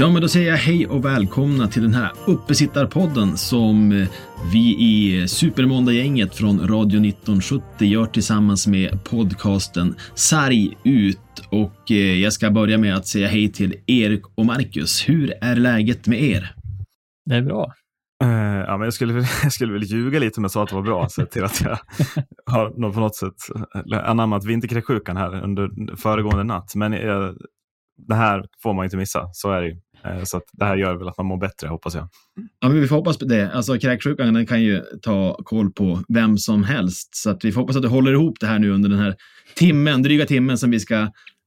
Ja, men då säger jag hej och välkomna till den här uppesittarpodden som eh, vi i Supermåndag-gänget från Radio 1970 gör tillsammans med podcasten Sarg ut. Och eh, jag ska börja med att säga hej till Erik och Marcus. Hur är läget med er? Det är bra. Uh, ja, men jag, skulle, jag skulle väl ljuga lite om jag sa att det var bra, så till att jag har på något sätt anammat vinterkräksjukan här under föregående natt. Men jag, det här får man inte missa, så är det ju. Eh, så det här gör väl att man mår bättre, hoppas jag. Ja, men vi får hoppas på det. Alltså, kräksjukan den kan ju ta koll på vem som helst. Så att vi får hoppas att det håller ihop det här nu under den här timmen, dryga timmen som vi ska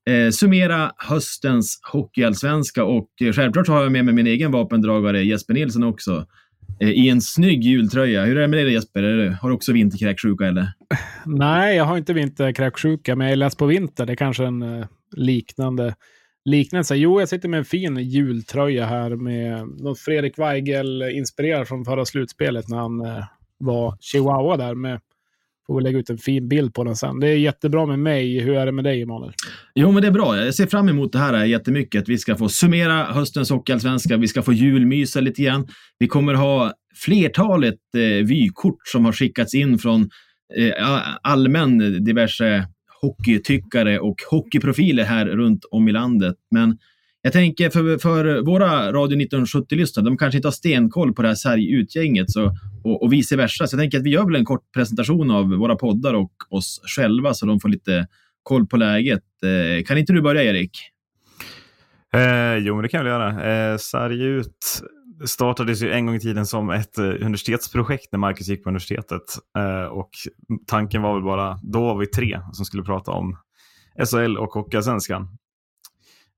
eh, summera höstens hockeyallsvenska. Och eh, självklart så har jag med mig min egen vapendragare Jesper Nilsson också. Eh, I en snygg jultröja. Hur är det med dig Jesper? Är det, har du också vinterkräksjuka eller? Nej, jag har inte vinterkräksjuka, men jag är läst på vinter. Det är kanske en eh, liknande liknelse. Jo, jag sitter med en fin jultröja här med något Fredrik Weigel inspirerad från förra slutspelet när han eh, var chihuahua där med Får vi lägga ut en fin bild på den sen. Det är jättebra med mig. Hur är det med dig, Emanuel? Jo, men det är bra. Jag ser fram emot det här eh, jättemycket. Vi ska få summera höstens hockeyallsvenska. Vi ska få julmysa lite grann. Vi kommer ha flertalet eh, vykort som har skickats in från eh, allmän diverse hockeytyckare och hockeyprofiler här runt om i landet. Men jag tänker för, för våra Radio 1970-lyssnare, de kanske inte har stenkoll på det här Sarg-utgänget och, och vice versa. Så jag tänker att vi gör väl en kort presentation av våra poddar och oss själva så de får lite koll på läget. Eh, kan inte du börja Erik? Eh, jo, men det kan jag väl göra. Eh, Sarg ut startades ju en gång i tiden som ett eh, universitetsprojekt när Marcus gick på universitetet. Eh, och tanken var väl bara, då var vi tre som skulle prata om SHL och Hockeyallsvenskan.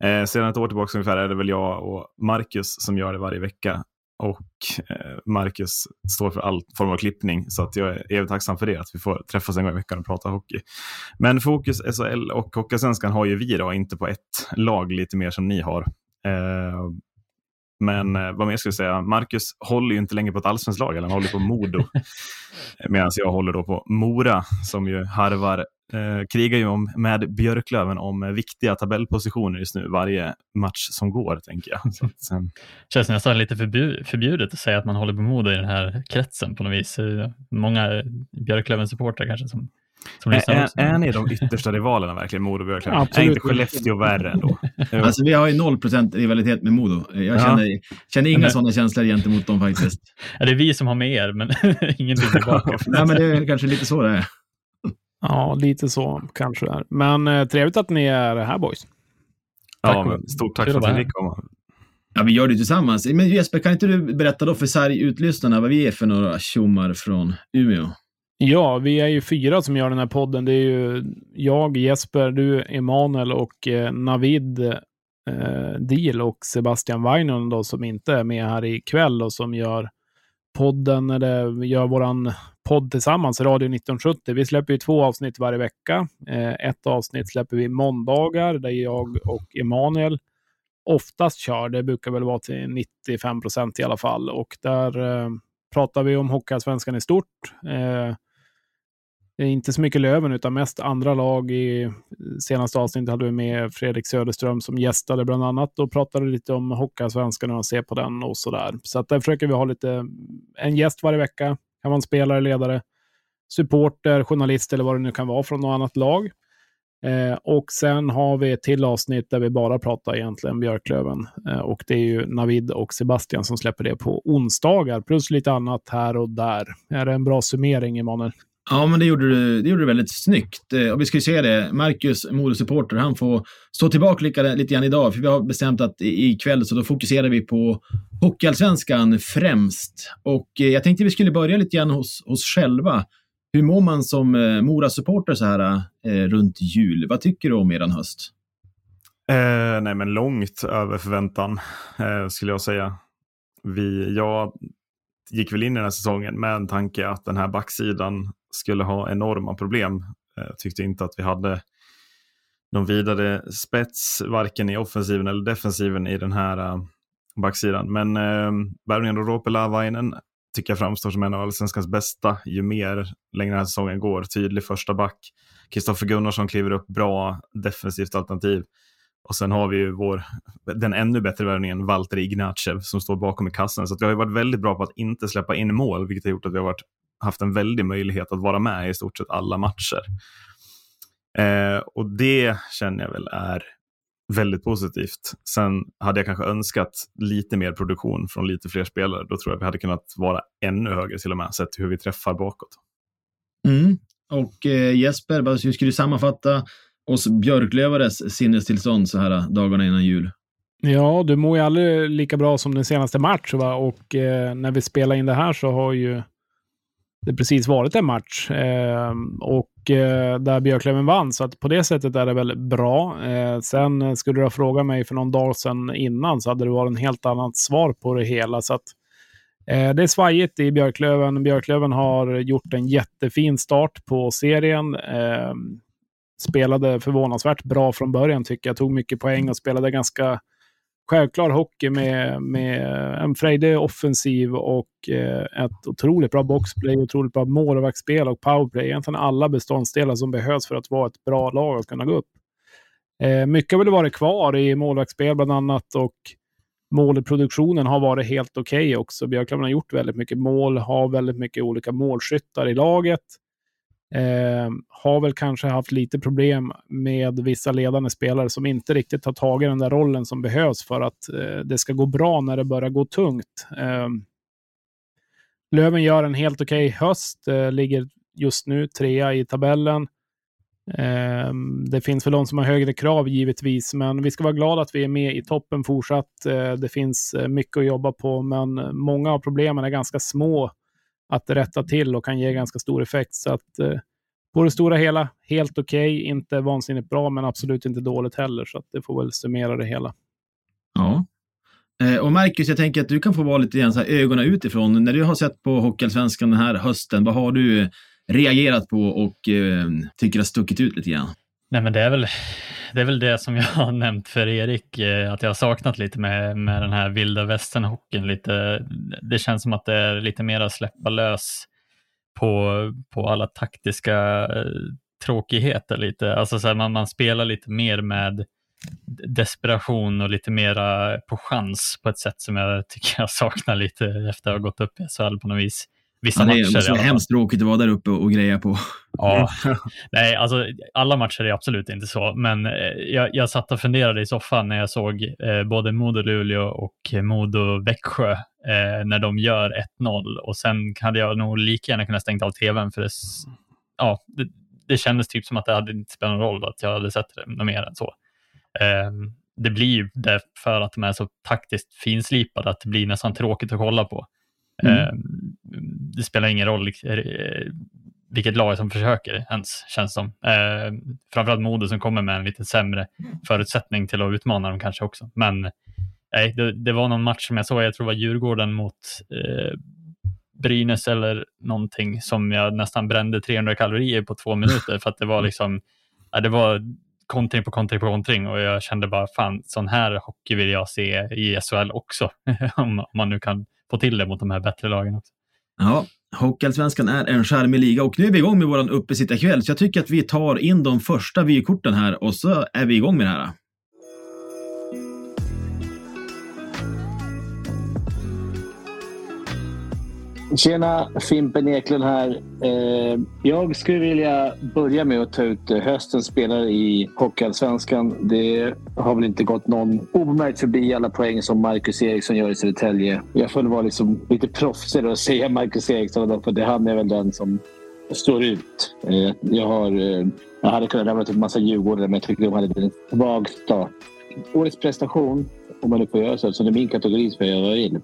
Eh, sedan ett år tillbaka ungefär är det väl jag och Marcus som gör det varje vecka. Och Marcus står för all form av klippning, så att jag är evigt tacksam för det, att vi får träffas en gång i veckan och prata hockey. Men fokus SHL och Hockeyallsvenskan har ju vi då, inte på ett lag lite mer som ni har. Men eh, vad mer ska jag säga? Marcus håller ju inte längre på ett allsvenskt lag, han håller på Modo. Medan jag håller då på Mora som ju harvar, eh, krigar ju om, med Björklöven om eh, viktiga tabellpositioner just nu varje match som går, tänker jag. Så att, eh. Känns nästan lite förbjudet att säga att man håller på Modo i den här kretsen på något vis. Många Björklöven-supportrar kanske som är, är, ni de yttersta rivalerna verkligen, Modo Björklöven? Absolut. Är inte Skellefteå värre ändå? alltså, vi har ju noll procent rivalitet med Modo. Jag ja. känner, känner inga sådana känslor gentemot dem faktiskt. Ja, det är vi som har med er, men ingenting tillbaka. Nej, men det är kanske lite så det är. Ja, lite så kanske det är. Men eh, trevligt att ni är här boys. Tack. Ja, men stort tack för att vi fick komma. Ja, vi gör det tillsammans. Men Jesper, kan inte du berätta då för Sarg-utlyssnarna vad vi är för några tjommar från Umeå? Ja, vi är ju fyra som gör den här podden. Det är ju jag, Jesper, du, Emanuel och eh, Navid eh, Deal och Sebastian Weinen då, som inte är med här ikväll och som gör podden, eller gör våran podd tillsammans, Radio 1970. Vi släpper ju två avsnitt varje vecka. Eh, ett avsnitt släpper vi måndagar, där jag och Emanuel oftast kör. Det brukar väl vara till 95 procent i alla fall. Och där eh, pratar vi om Hockeyallsvenskan i stort. Eh, Eh, inte så mycket Löven, utan mest andra lag. I senaste avsnittet hade vi med Fredrik Söderström som gästade bland annat och pratade lite om Hockeyallsvenskan och ser på den och sådär. Så att där försöker vi ha lite, en gäst varje vecka. Kan vara en spelare, ledare, supporter, journalist eller vad det nu kan vara från något annat lag. Eh, och sen har vi ett till avsnitt där vi bara pratar egentligen Björklöven. Eh, och det är ju Navid och Sebastian som släpper det på onsdagar, plus lite annat här och där. Är det en bra summering, Emanuel? Ja, men det gjorde du, det gjorde du väldigt snyggt. Eh, och vi ska ju se det. Marcus, Modosupporter, han får stå tillbaka lite, lite grann idag. För vi har bestämt att ikväll så då fokuserar vi på Hockeyallsvenskan främst. Och eh, jag tänkte vi skulle börja lite grann hos oss själva. Hur mår man som eh, Mora-supporter så här eh, runt jul? Vad tycker du om eran höst? Eh, nej, men långt över förväntan eh, skulle jag säga. Vi, jag gick väl in i den här säsongen med en tanke att den här backsidan skulle ha enorma problem. Eh, jag tyckte inte att vi hade någon vidare spets, varken i offensiven eller defensiven i den här uh, backsidan. Men uh, värvningen av Ropelavainen tycker jag framstår som en av allsvenskans bästa ju mer längre den här säsongen går. Tydlig första back. Kristoffer Gunnarsson kliver upp bra defensivt alternativ. Och sen har vi ju vår, den ännu bättre värvningen, Valter Ignacev, som står bakom i kassen. Så vi har varit väldigt bra på att inte släppa in mål, vilket har gjort att vi har varit, haft en väldig möjlighet att vara med i stort sett alla matcher. Eh, och det känner jag väl är väldigt positivt. Sen hade jag kanske önskat lite mer produktion från lite fler spelare. Då tror jag vi hade kunnat vara ännu högre till och med, sett hur vi träffar bakåt. Mm. Och eh, Jesper, hur skulle du sammanfatta oss Björklövares sinnestillstånd så här dagarna innan jul? Ja, du mår ju aldrig lika bra som den senaste matchen. Va? Och eh, när vi spelar in det här så har ju det precis varit en match. Eh, och eh, där Björklöven vann. Så att på det sättet är det väl bra. Eh, sen skulle du ha frågat mig för någon dag sedan innan så hade det varit en helt annat svar på det hela. Så att, eh, det är svajigt i Björklöven. Björklöven har gjort en jättefin start på serien. Ehm, spelade förvånansvärt bra från början tycker jag. Tog mycket poäng och spelade ganska självklar hockey med, med en frejdig offensiv och eh, ett otroligt bra boxplay, otroligt bra målvaktsspel och powerplay. Egentligen alla beståndsdelar som behövs för att vara ett bra lag och kunna gå upp. Eh, mycket har väl varit kvar i målvaktsspel bland annat och målproduktionen har varit helt okej okay också. Björklöven har gjort väldigt mycket mål, har väldigt mycket olika målskyttar i laget. Eh, har väl kanske haft lite problem med vissa ledande spelare som inte riktigt har tagit den där rollen som behövs för att eh, det ska gå bra när det börjar gå tungt. Eh, Löven gör en helt okej okay höst, eh, ligger just nu trea i tabellen. Eh, det finns väl de som har högre krav givetvis, men vi ska vara glada att vi är med i toppen fortsatt. Eh, det finns eh, mycket att jobba på, men många av problemen är ganska små att rätta till och kan ge ganska stor effekt. Så att eh, på det stora hela, helt okej. Okay. Inte vansinnigt bra, men absolut inte dåligt heller. Så att det får väl summera det hela. Ja. Eh, och Marcus, jag tänker att du kan få vara lite grann så här ögonen utifrån. När du har sett på Hockeyallsvenskan den här hösten, vad har du reagerat på och eh, tycker har stuckit ut lite grann? Nej, men det är väl det är väl det som jag har nämnt för Erik, eh, att jag har saknat lite med, med den här vilda västern-hockeyn. Lite, det känns som att det är lite mer att släppa lös på, på alla taktiska eh, tråkigheter lite. Alltså så här, man, man spelar lite mer med desperation och lite mera på chans på ett sätt som jag tycker jag saknar lite efter att ha gått upp i SHL på något vis vissa ja, det matcher. Det vara hemskt tråkigt att vara där uppe och greja på. Ja, nej, alltså alla matcher är absolut inte så, men eh, jag, jag satt och funderade i soffan när jag såg eh, både Modo-Luleå och Modo-Växjö eh, när de gör 1-0 och sen hade jag nog lika gärna kunnat stänga av tvn för det, ja, det, det kändes typ som att det hade inte spelat någon roll att jag hade sett det mer än så. Eh, det blir ju det för att de är så taktiskt finslipade att det blir nästan tråkigt att kolla på. Mm. Eh, det spelar ingen roll eh, vilket lag som försöker ens, känns som. Eh, framförallt Modo som kommer med en lite sämre förutsättning till att utmana dem kanske också. Men nej, det, det var någon match som jag såg, jag tror det var Djurgården mot eh, Brynäs eller någonting som jag nästan brände 300 kalorier på två minuter för att det var liksom, ja, det var kontring på kontring på kontring och jag kände bara fan, sån här hockey vill jag se i SHL också. om man nu kan få till det mot de här bättre lagen också. Ja, Hockeyallsvenskan är en charmig liga och nu är vi igång med vår uppesittarkväll så jag tycker att vi tar in de första vykorten här och så är vi igång med det här. Tjena, Fimpen Eklund här. Eh, jag skulle vilja börja med att ta ut eh, höstens spelare i Hockeyallsvenskan. Det har väl inte gått någon obemärkt förbi alla poäng som Marcus Eriksson gör i Södertälje. Jag får vara liksom lite proffsig och säga Marcus Eriksson för det han är väl den som står ut. Eh, jag, har, eh, jag hade kunnat nämna en massa Djurgårdare men jag tyckte de hade en svag start. Årets prestation, om man nu får göra så, så det är min kategori som jag gör in.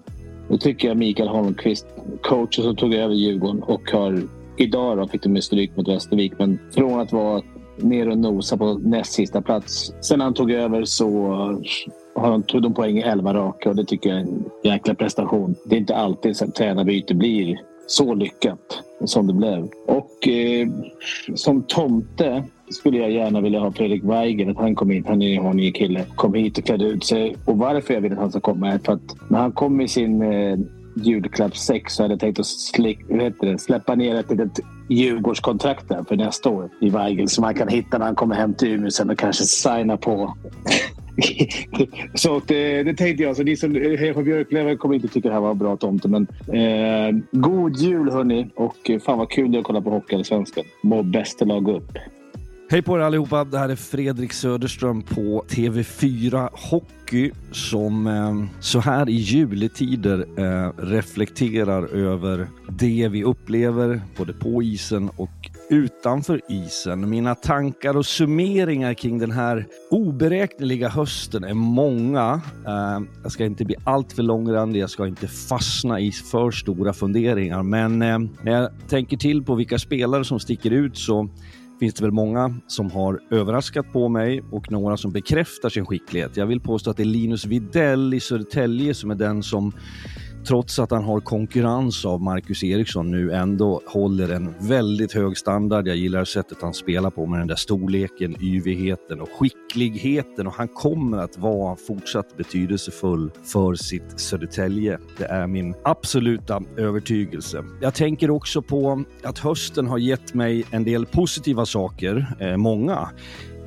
Då tycker jag Mikael Holmqvist, coachen som tog över Djurgården och har idag då fick de stryk mot Västervik. Men från att vara ner och nosa på näst sista plats. Sen han tog över så har de, tog de poäng i elva raka och det tycker jag är en jäkla prestation. Det är inte alltid som tränarbyte blir så lyckat som det blev. Och eh, som tomte skulle jag gärna vilja ha Fredrik Weigen, att han kom hit. Han är en ny kille. Kom hit och klädde ut sig. Och varför jag vill att han ska komma är för att när han kom i sin eh, julklapp 6 så hade jag tänkt att slick, det, släppa ner ett litet Djurgårdskontrakt där för nästa år i Weigel som han kan hitta när han kommer hem till Umeå sen och kanske signa på så det, eh, det tänkte jag. Så ni som eh, hejar på Björklöven kommer inte tycka det här var bra tomte. Men eh, god jul hörni och eh, fan vad kul det är att kolla på Hockeyallsvenskan. Må bästa lag upp. Hej på er allihopa! Det här är Fredrik Söderström på TV4 Hockey som eh, så här i juletider eh, reflekterar över det vi upplever både på isen och utanför isen. Mina tankar och summeringar kring den här oberäkneliga hösten är många. Eh, jag ska inte bli alltför långrandig, jag ska inte fastna i för stora funderingar, men eh, när jag tänker till på vilka spelare som sticker ut så finns det väl många som har överraskat på mig och några som bekräftar sin skicklighet. Jag vill påstå att det är Linus Widell i Södertälje som är den som trots att han har konkurrens av Marcus Eriksson nu ändå håller en väldigt hög standard. Jag gillar sättet han spelar på med den där storleken, yvigheten och skickligheten och han kommer att vara fortsatt betydelsefull för sitt Södertälje. Det är min absoluta övertygelse. Jag tänker också på att hösten har gett mig en del positiva saker, eh, många.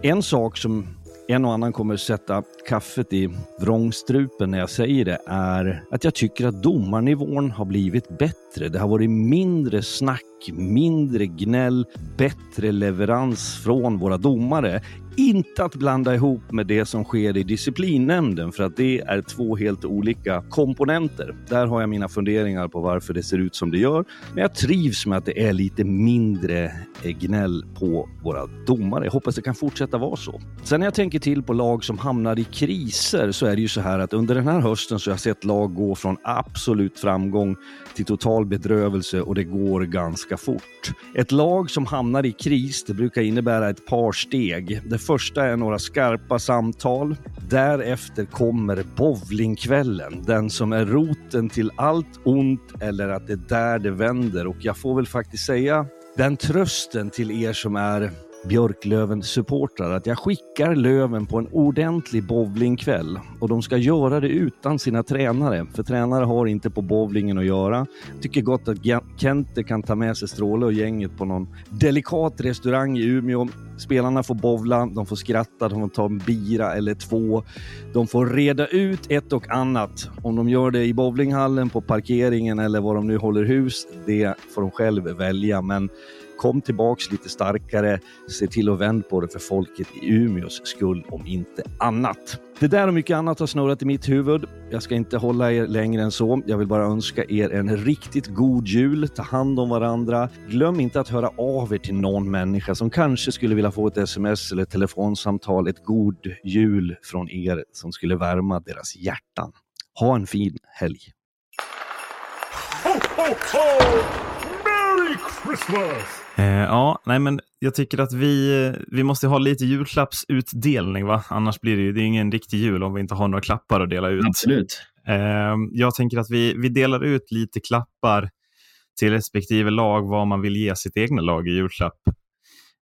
En sak som en och annan kommer sätta kaffet i vrångstrupen när jag säger det är att jag tycker att domarnivån har blivit bättre. Det har varit mindre snack, mindre gnäll, bättre leverans från våra domare. Inte att blanda ihop med det som sker i disciplinnämnden för att det är två helt olika komponenter. Där har jag mina funderingar på varför det ser ut som det gör. Men jag trivs med att det är lite mindre gnäll på våra domare. Jag hoppas det kan fortsätta vara så. Sen när jag tänker till på lag som hamnar i kriser så är det ju så här att under den här hösten så har jag sett lag gå från absolut framgång till total bedrövelse och det går ganska fort. Ett lag som hamnar i kris, det brukar innebära ett par steg. Det första är några skarpa samtal. Därefter kommer bowlingkvällen, den som är roten till allt ont eller att det är där det vänder. Och jag får väl faktiskt säga den trösten till er som är Björklöven-supportrar att jag skickar Löven på en ordentlig bowlingkväll och de ska göra det utan sina tränare, för tränare har inte på bowlingen att göra. Tycker gott att Kente kan ta med sig Stråle och gänget på någon delikat restaurang i Umeå. Spelarna får bovla, de får skratta, de får ta en bira eller två. De får reda ut ett och annat. Om de gör det i bowlinghallen, på parkeringen eller var de nu håller hus, det får de själv välja. Men kom tillbaks lite starkare, se till att vända på det för folket i Umeås skull om inte annat. Det där och mycket annat har snurrat i mitt huvud. Jag ska inte hålla er längre än så. Jag vill bara önska er en riktigt god jul. Ta hand om varandra. Glöm inte att höra av er till någon människa som kanske skulle vilja få ett sms eller ett telefonsamtal. Ett god jul från er som skulle värma deras hjärtan. Ha en fin helg. Ho, ho, ho! Merry Christmas! Eh, ja, nej men jag tycker att vi, vi måste ha lite julklappsutdelning, va? Annars blir det ju det är ingen riktig jul om vi inte har några klappar att dela ut. Absolut. Eh, jag tänker att vi, vi delar ut lite klappar till respektive lag vad man vill ge sitt egna lag i julklapp.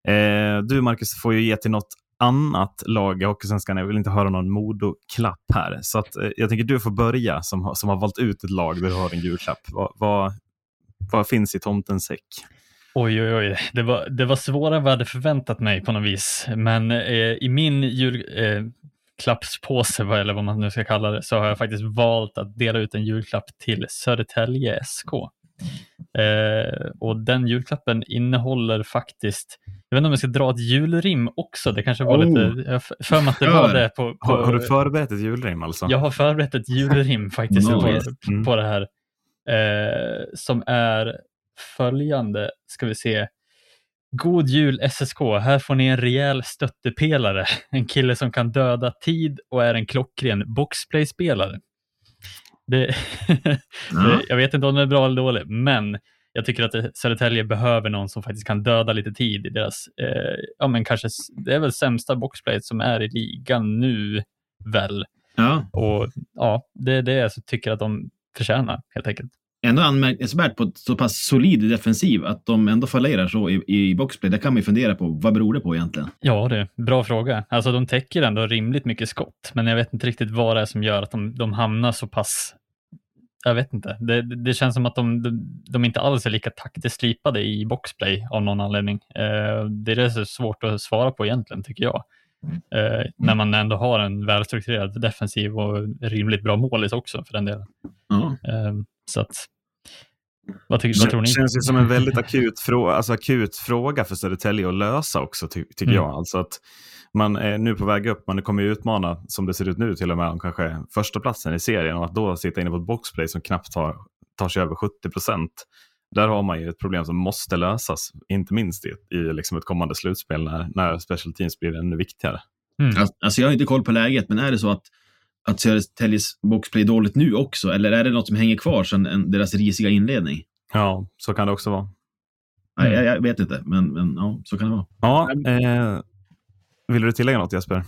Eh, du Marcus får ju ge till något annat lag i Hockeysvenskan. Jag vill inte höra någon Modo-klapp här. Så att, eh, jag tänker du får börja som, som har valt ut ett lag där du har en julklapp. Vad, vad, vad finns i tomtens säck? Oj, oj, oj. Det var, det var svårare än vad jag hade förväntat mig på något vis. Men eh, i min julklappspåse, eh, eller vad man nu ska kalla det, så har jag faktiskt valt att dela ut en julklapp till Södertälje SK. Eh, och den julklappen innehåller faktiskt, jag vet inte om jag ska dra ett julrim också, det kanske var oh. lite, jag för mig att det var det. På, på, har, har, du förberett ett julrim alltså? Jag har förberett ett julrim faktiskt nice. på, mm. på det här. Eh, som är följande, ska vi se. God jul SSK, här får ni en rejäl stöttepelare. En kille som kan döda tid och är en klockren boxplay-spelare. Det, mm. jag vet inte om det är bra eller dåligt, men jag tycker att Södertälje behöver någon som faktiskt kan döda lite tid i deras, eh, ja men kanske, det är väl sämsta boxplayet som är i ligan nu väl. Ja. Och ja, det är det jag tycker att de förtjänar helt enkelt ändå anmärkningsvärt på så pass solid defensiv att de ändå fallerar så i, i boxplay. Där kan man ju fundera på vad beror det på egentligen? Ja, det är bra fråga. Alltså de täcker ändå rimligt mycket skott, men jag vet inte riktigt vad det är som gör att de, de hamnar så pass jag vet inte. Det, det känns som att de, de, de, inte alls är lika taktiskt stripade i boxplay av någon anledning. Eh, det är det är svårt att svara på egentligen, tycker jag. Eh, när man ändå har en välstrukturerad defensiv och rimligt bra målis också för den delen. Eh, så att, vad, tycker, vad tror Det ni? känns ju som en väldigt akut, frå alltså akut fråga för Södertälje att lösa också, ty tycker Mm. jag. Alltså att man är nu på väg upp, man kommer ju utmana, som det ser ut nu, till och med om kanske första platsen i serien och att då sitta inne på ett boxplay som knappt tar, tar sig över 70 procent. Där har man ju ett problem som måste lösas, inte minst i, i liksom ett kommande slutspel när, när special teams blir ännu viktigare. Mm. Alltså, Alltså jag har inte koll på läget, men är det så att, att Södertäljes boxplay är dåligt nu också? Eller är det något som hänger kvar sedan en, deras risiga inledning? Ja, så kan det också vara. Nej, jag, jag vet inte, men, men ja, så kan det vara. Ja, eh, vill du tillägga något Jesper?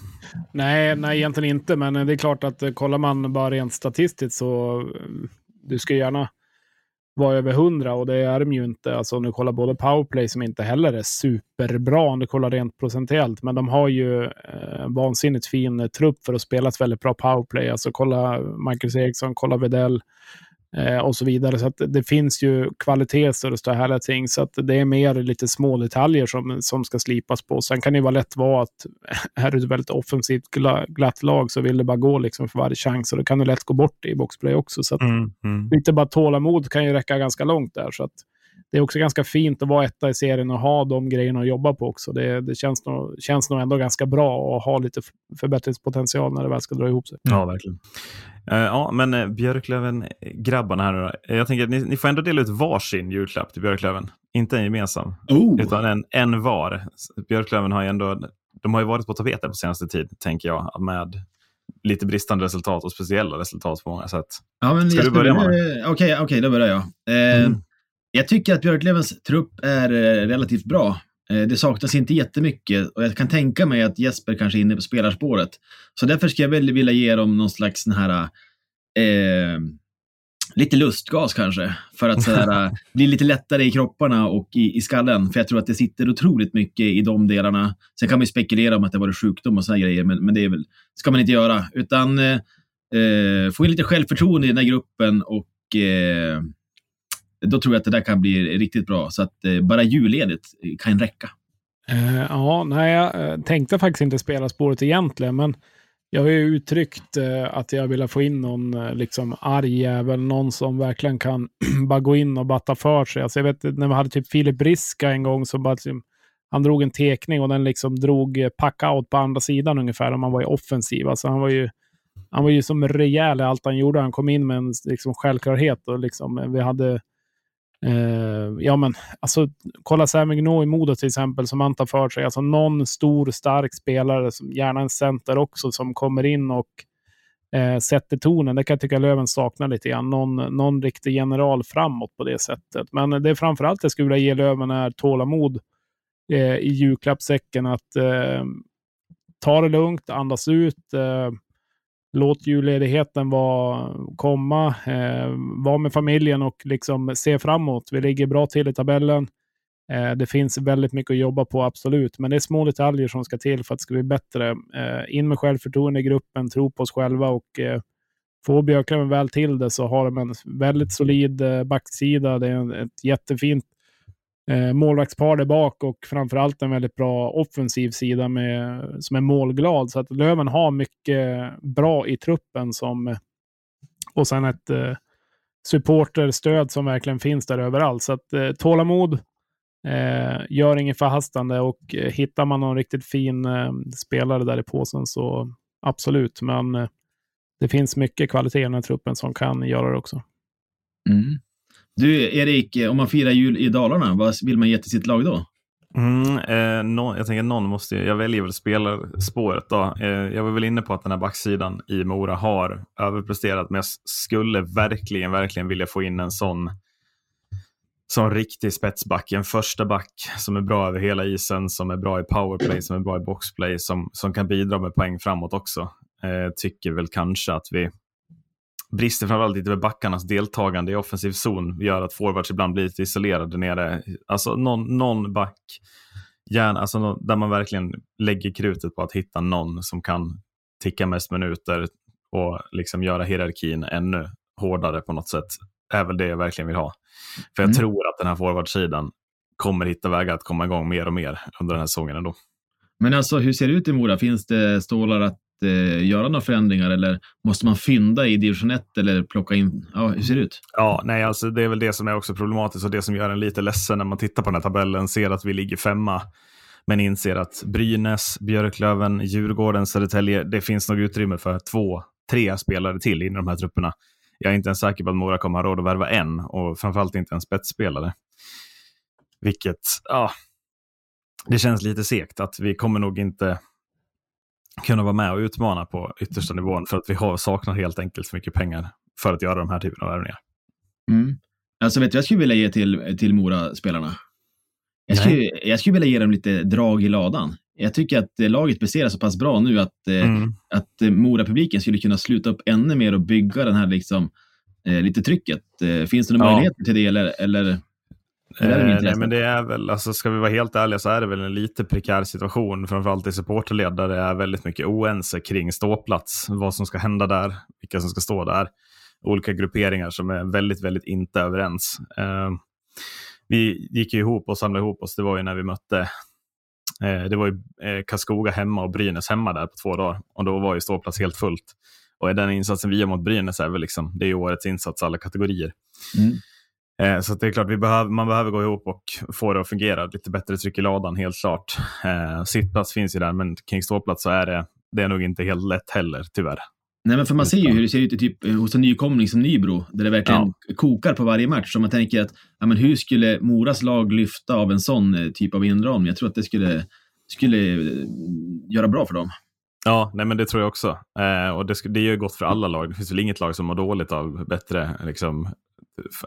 Nej, nej, egentligen inte. Men det är klart att eh, kollar man bara rent statistiskt så eh, du ska gärna vara över 100 och det är de ju inte. Alltså om du kollar både powerplay som inte heller är superbra om du kollar rent procentuellt. Men de har ju eh, vansinnigt fin trupp för att spela ett väldigt bra powerplay. Alltså kolla Marcus Eriksson, kolla Vedell eh, och så vidare. Så att det finns ju kvaliteter och så här ting. Så att det är mer lite små detaljer som, som ska slipas på. Sen kan det vara lätt vara att är du ett väldigt offensivt gla, glatt lag så vill det bara gå liksom för varje chans. Och då kan du lätt gå bort i boxplay också. Så att Mm, mm. lite bara tålamod kan ju räcka ganska långt där. Så att det är också ganska fint att vara etta i serien och ha de grejerna att jobba på också. Det, det känns, nog, känns nog ändå ganska bra att ha lite förbättringspotential när det väl ska dra ihop sig. Ja, verkligen. Eh, ja, men uh, Björklöven-grabbarna här nu då. Jag tänker att ni, ni får ändå dela ut varsin julklapp till Björklöven. Inte en gemensam, Oh. utan en, en var. Björklöven har ju ändå, de har ju varit på tapeten på senaste tid, tänker jag, med lite bristande resultat och speciella resultat på många sätt. Ja, men Ska jag du börja, eh, Okej, okej, då börjar jag. Eh, Mm. Jag tycker att Björklövens trupp är eh, relativt bra. Eh, det saknas inte jättemycket och jag kan tänka mig att Jesper kanske är inne på spelarspåret. Så därför skulle jag väl vilja ge dem någon slags sån här, eh, lite lustgas kanske. För att sådär, eh, bli lite lättare i kropparna och i, i skallen. För jag tror att det sitter otroligt mycket i de delarna. Sen kan man ju spekulera om att det var sjukdom och sådana grejer, men, men det är väl, ska man inte göra. Utan eh, få in lite självförtroende i den här gruppen och eh, då tror jag att det där kan bli riktigt bra. Så att eh, bara julledigt kan räcka. Eh, ja, nej, jag eh, tänkte faktiskt inte spela spåret egentligen, men jag har ju uttryckt eh, att jag vill få in någon eh, liksom arg jävel, någon som verkligen kan bara gå in och batta för sig. Alltså, jag vet när vi hade typ Filip Briska en gång så bara liksom, han drog en tekning och den liksom drog eh, pack-out på andra sidan ungefär om han var i offensiv. Alltså, han var ju han var ju som rejäl i allt han gjorde. Han kom in med en liksom, självklarhet och liksom, vi hade Eh, ja, men alltså, kolla Sam i Modo till exempel, som han tar för sig. Alltså någon stor, stark spelare, som, gärna en center också, som kommer in och eh, sätter tonen. Det kan jag tycka Löven saknar lite grann. Någon, någon riktig general framåt på det sättet. Men det är framförallt jag skulle vilja ge Löven är tålamod eh, i julklappssäcken. Att eh, ta det lugnt, andas ut. Eh, Låt julledigheten vara, komma, eh, vara med familjen och liksom se framåt. Vi ligger bra till i tabellen. Eh, det finns väldigt mycket att jobba på, absolut. Men det är små detaljer som ska till för att det ska bli bättre. Eh, in med självförtroende i gruppen, tro på oss själva och eh, får Björklöven väl till det så har de en väldigt solid eh, backsida. Det är en, ett jättefint eh, målvaktspar där bak och framförallt en väldigt bra offensiv sida med, som är målglad. Så att Löven har mycket bra i truppen som och sen ett eh, supporterstöd som verkligen finns där överallt. Så att eh, tålamod, eh, gör inget förhastande och eh, hittar man någon riktigt fin eh, spelare där i påsen så absolut. Men eh, det finns mycket kvalitet i den här truppen som kan göra det också. Mm. Du, Erik, om man firar jul i Dalarna, vad vill man ge till sitt lag då? Mm, eh, no, jag tänker någon måste jag väljer väl spelarspåret då. Eh, jag var väl inne på att den här backsidan i Mora har överpresterat, men jag skulle verkligen, verkligen vilja få in en sån som riktig spetsback, en första back som är bra över hela isen, som är bra i powerplay, som är bra i boxplay, som, som kan bidra med poäng framåt också. Eh, tycker väl kanske att vi brister framförallt lite med backarnas deltagande i offensiv zon gör att forwards ibland blir lite isolerade nere. Alltså någon, någon back, gärna, alltså där man verkligen lägger krutet på att hitta någon som kan ticka mest minuter och liksom göra hierarkin ännu hårdare på något sätt. är väl det jag verkligen vill ha. För jag Mm. tror att den här forwardsidan kommer hitta vägar att komma igång mer och mer under den här säsongen ändå. Men alltså, hur ser det ut i Mora? Finns det stålar att eh, göra några förändringar eller måste man fynda i division 1 eller plocka in? Ja, hur ser det ut? Ja, nej, alltså det är väl det som är också problematiskt och det som gör en lite ledsen när man tittar på den här tabellen, ser att vi ligger femma, men inser att Brynäs, Björklöven, Djurgården, Södertälje, det finns nog utrymme för två, tre spelare till inom de här trupperna. Jag är inte ens säker på att Mora kommer ha råd att värva en och framförallt inte en spetsspelare. Vilket, ja, det känns lite segt att vi kommer nog inte kunna vara med och utmana på yttersta nivån för att vi har, saknar helt enkelt för mycket pengar för att göra de här typen av värvningar. Mm. Alltså vet du jag skulle vilja ge till, till Mora-spelarna? Jag skulle, jag skulle vilja ge dem lite drag i ladan. Jag tycker att eh, laget presterar så pass bra nu att, eh, Mm. att eh, Mora-publiken skulle kunna sluta upp ännu mer och bygga den här liksom, lite trycket. Finns det några Ja. möjligheter till det eller, eller Eh, nej, men det är väl, alltså, ska vi vara helt ärliga så är det väl en lite prekär situation, framförallt i supporterled där det är väldigt mycket oense kring ståplats, vad som ska hända där, vilka som ska stå där. Olika grupperingar som är väldigt, väldigt inte överens. Eh, vi gick ju ihop och samlade ihop oss, det var ju när vi mötte eh, det var ju eh, Karlskoga hemma och Brynäs hemma där på två dagar. Och då var ju ståplats helt fullt. Och den insatsen vi gör mot Brynäs är väl liksom, det är ju årets insats alla kategorier. Mm. Eh, Så det är klart, vi behöver, man behöver gå ihop och få det att fungera. Lite bättre tryck i ladan, helt klart. Eh, sittplats finns ju där, men kring ståplats så är det, det är nog inte helt lätt heller, tyvärr. Nej, men för man ser ju hur det ser ut i typ, eh, hos en nykomling som Nybro, där det verkligen kokar på varje match. Så man tänker att, ja, men hur skulle Moras lag lyfta av en sån eh, typ av inramning? Jag tror att det skulle, skulle göra bra för dem. Ja, nej, men det tror jag också. Eh, och det, det är ju gott för alla lag. Det finns väl inget lag som mår dåligt av bättre, liksom,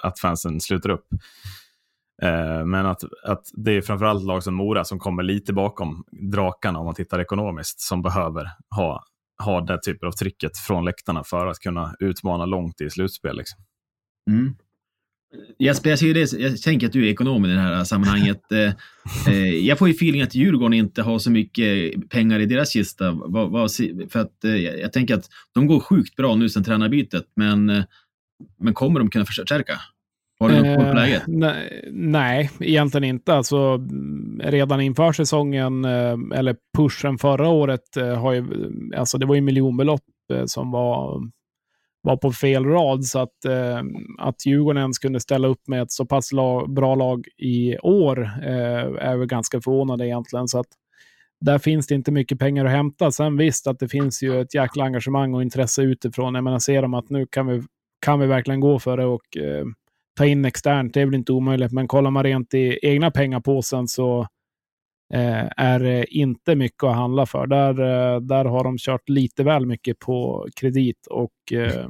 att fansen sluter upp. Eh, men att, att det är framförallt lag som Mora som kommer lite bakom drakarna om man tittar ekonomiskt, som behöver ha, ha den typen av trycket från läktarna för att kunna utmana långt i slutspel. Liksom. Mm. Jesper, jag, ser ju det, jag tänker att du är ekonom i det här sammanhanget. Eh, eh, jag får ju feeling att Djurgården inte har så mycket pengar i deras kista. För att, eh, jag tänker att de går sjukt bra nu sedan tränarbytet, men, men kommer de kunna förstärka? Har du något koll på Eh, läget? nej, nej, egentligen inte. Alltså, redan inför säsongen, eh, eller pushen förra året, eh, har ju, alltså det var ju miljonbelopp som var, var på fel rad. Så att, att Djurgården ens kunde ställa upp med ett så pass la, bra lag i år är väl ganska förvånande egentligen. Så att där finns det inte mycket pengar att hämta. Sen visst att det finns ju ett jäkla engagemang och intresse utifrån. Jag menar, ser de att nu kan vi, kan vi verkligen gå för det och eh, ta in externt, det är väl inte omöjligt, men kollar man rent i egna pengapåsen så eh, är det inte mycket att handla för. Där, eh, där har de kört lite väl mycket på kredit och eh,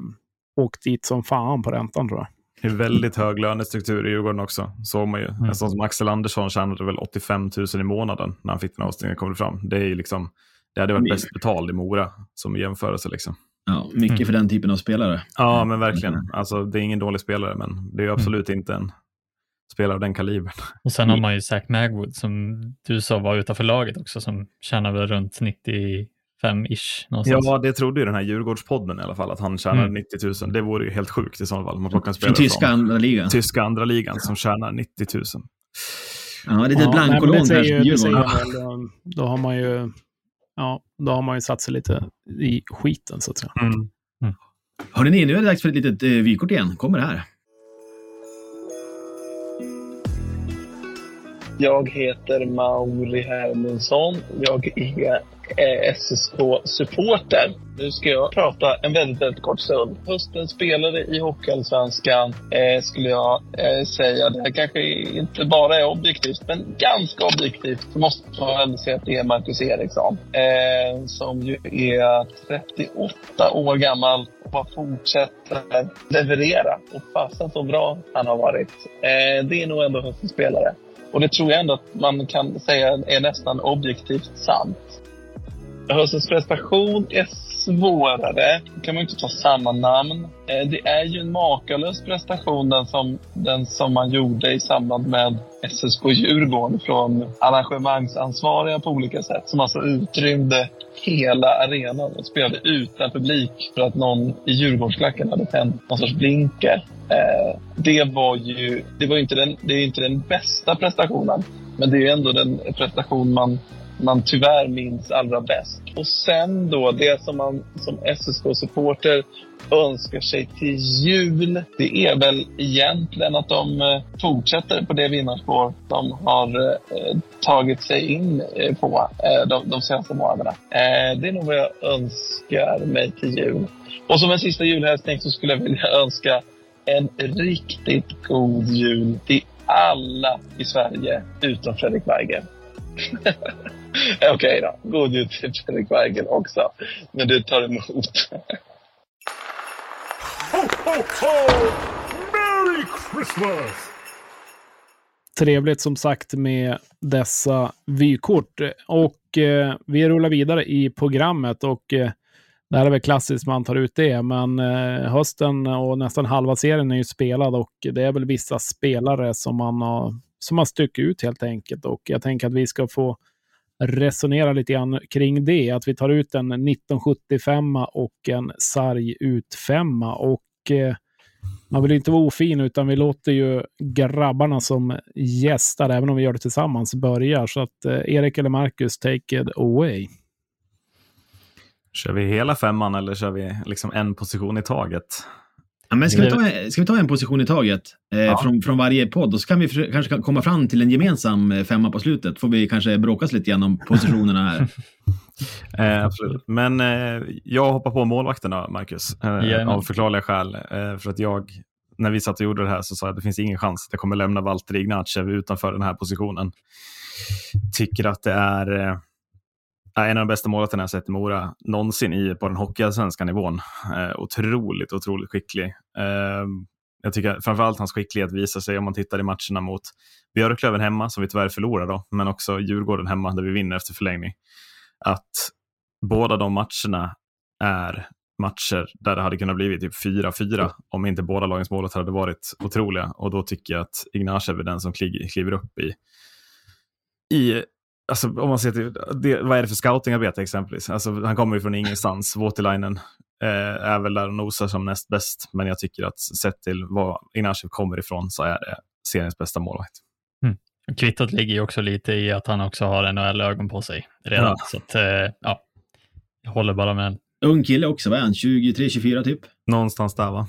åkt dit som fan på räntan tror jag. Det är väldigt hög lönestruktur i Djurgården också. Såg man ju. En sån som Axel Andersson tjänade väl 85 000 i månaden när han fick den avstängningen kom det fram. Det, är ju liksom, det hade varit bäst betalt i Mora som jämförelse. Liksom. Ja, mycket för den typen av spelare. Ja, men verkligen. Alltså, det är ingen dålig spelare, men det är ju absolut inte en spelare av den kalibern. Och sen har man ju Zach Magwood som du sa var utanför laget också som tjänar väl runt 95-ish någonstans. Ja, det trodde ju den här Djurgårdspodden i alla fall, att han tjänade Mm. 90 000. Det vore ju helt sjukt i så fall. Man plockar en Från spelare tyska andra ligan. tyska andra ligan som tjänar 90 000. Ja, det är ett men blankolån här ju- Djurgården. väl, då har man ju Ja, då har man ju satt sig lite i skiten så att säga. Mm. Hörrni, ni, nu är det dags för ett litet eh, vykort igen. Kommer det här. Jag heter Mauri Hermundsson. Jag är SSK-supporter. Nu ska jag prata en väldigt, väldigt kort stund. Höstens spelare i Hockeyallsvenskan eh, skulle jag eh, säga. Det här kanske inte bara är objektivt, men ganska objektivt så måste man ändå säga att det är Marcus Eriksson. Eh, som ju är 38 år gammal och bara fortsätter leverera. Och fasen så bra han har varit. Eh, det är nog ändå höstens spelare. Och det tror jag ändå att man kan säga är nästan objektivt sant. Höstens alltså prestation är svårare. Då kan man inte ta samma namn. Eh, det är ju en makalös prestation den som, den som man gjorde i samband med SSK Djurgården från arrangemangsansvariga på olika sätt. Som alltså utrymde hela arenan och spelade utan publik för att någon i Djurgårdsklacken hade tänt någon sorts blinker. Eh, det var ju det var ju inte den, det är inte den bästa prestationen. Men det är ju ändå den prestation man, man tyvärr minns allra bäst. Och sen då, det som man som SSK-supporter önskar sig till jul, det är väl egentligen att de eh, fortsätter på det vinnarspår de har eh, tagit sig in eh, på de, de senaste månaderna. Det är nog vad jag önskar mig till jul. Och som en sista julhälsning så skulle jag vilja önska en riktigt god jul till alla i Sverige utom Fredrik Weiger. Okej okay då, god jul till Fredrik Weigel också. Men det tar emot. Ho, ho, ho! Merry Christmas! Trevligt som sagt med dessa vykort. Och eh, vi rullar vidare i programmet och eh, det här är väl klassiskt man tar ut det, men eh, hösten och nästan halva serien är ju spelad och det är väl vissa spelare som man har, som har stuckit ut helt enkelt. Och jag tänker att vi ska få resonera lite grann kring det. Att vi tar ut en 1975 och en sarg ut femma. Och eh, man vill inte vara ofin, utan vi låter ju grabbarna som gästar, även om vi gör det tillsammans, börja. Så att eh, Erik eller Marcus, take it away. Kör vi hela femman eller kör vi liksom en position i taget? Men ska, vi ta, ska vi ta en position i taget eh, ja. från, från varje podd och så kan vi för, kanske komma fram till en gemensam eh, femma på slutet. Får vi kanske bråkas lite grann om positionerna här. eh, absolut. Men eh, jag hoppar på målvakterna, Marcus, eh, av förklarliga skäl. Eh, för att jag, när vi satt och gjorde det här så sa jag att det finns ingen chans att jag kommer lämna Valtteri Ignatjev utanför den här positionen. Tycker att det är en av de bästa målvakterna jag sett i Mora någonsin i, på den hockeyallsvenska nivån. Eh, otroligt, otroligt skicklig. Eh, jag tycker framförallt hans skicklighet visar sig om man tittar i matcherna mot Björklöven hemma, som vi tyvärr förlorar då, men också Djurgården hemma, där vi vinner efter förlängning. Att båda de matcherna är matcher där det hade kunnat bli typ 4-4 om inte båda lagens målvakter hade varit otroliga. Och då tycker jag att Ignacev är den som kliver upp i, i Alltså, om man ser till, det, vad är det för scoutingarbete exempelvis? Alltså, han kommer ju från ingenstans. Voutilainen eh, är väl där och nosar som näst bäst, men jag tycker att sett till var Ignacio kommer ifrån så är det seriens bästa målvakt. Mm. Kvittot ligger ju också lite i att han också har NHL-ögon på sig redan. Ja. Så att, eh, ja, jag håller bara med. Ung kille också, vad är han? 23-24 typ? Någonstans där va?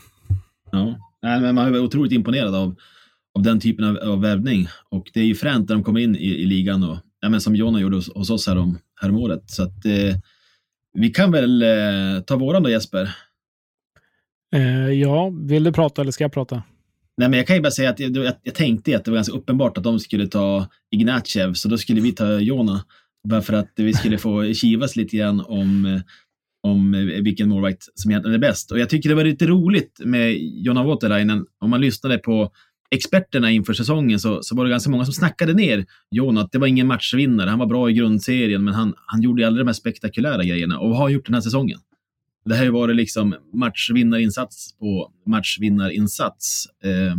Ja, Nej, men man är otroligt imponerad av, av den typen av, av värvning. Och det är ju fränt när de kommer in i, i ligan och ja, men som Jonna gjorde hos, hos oss här om, häromåret. Så att, eh, vi kan väl eh, ta våran då Jesper? Eh, ja, vill du prata eller ska jag prata? Nej, men jag kan ju bara säga att jag, jag, jag tänkte att det var ganska uppenbart att de skulle ta Ignatjev, så då skulle vi ta Jona. Bara för att vi skulle få kivas lite grann om, om vilken målvakt som egentligen är bäst. Och jag tycker det var lite roligt med Jonna Voutilainen, om man lyssnade på experterna inför säsongen så, så var det ganska många som snackade ner Jon att det var ingen matchvinnare. Han var bra i grundserien, men han, han gjorde aldrig de här spektakulära grejerna. Och vad har han gjort den här säsongen? Det här har ju varit liksom matchvinnarinsats på matchvinnarinsats. Eh,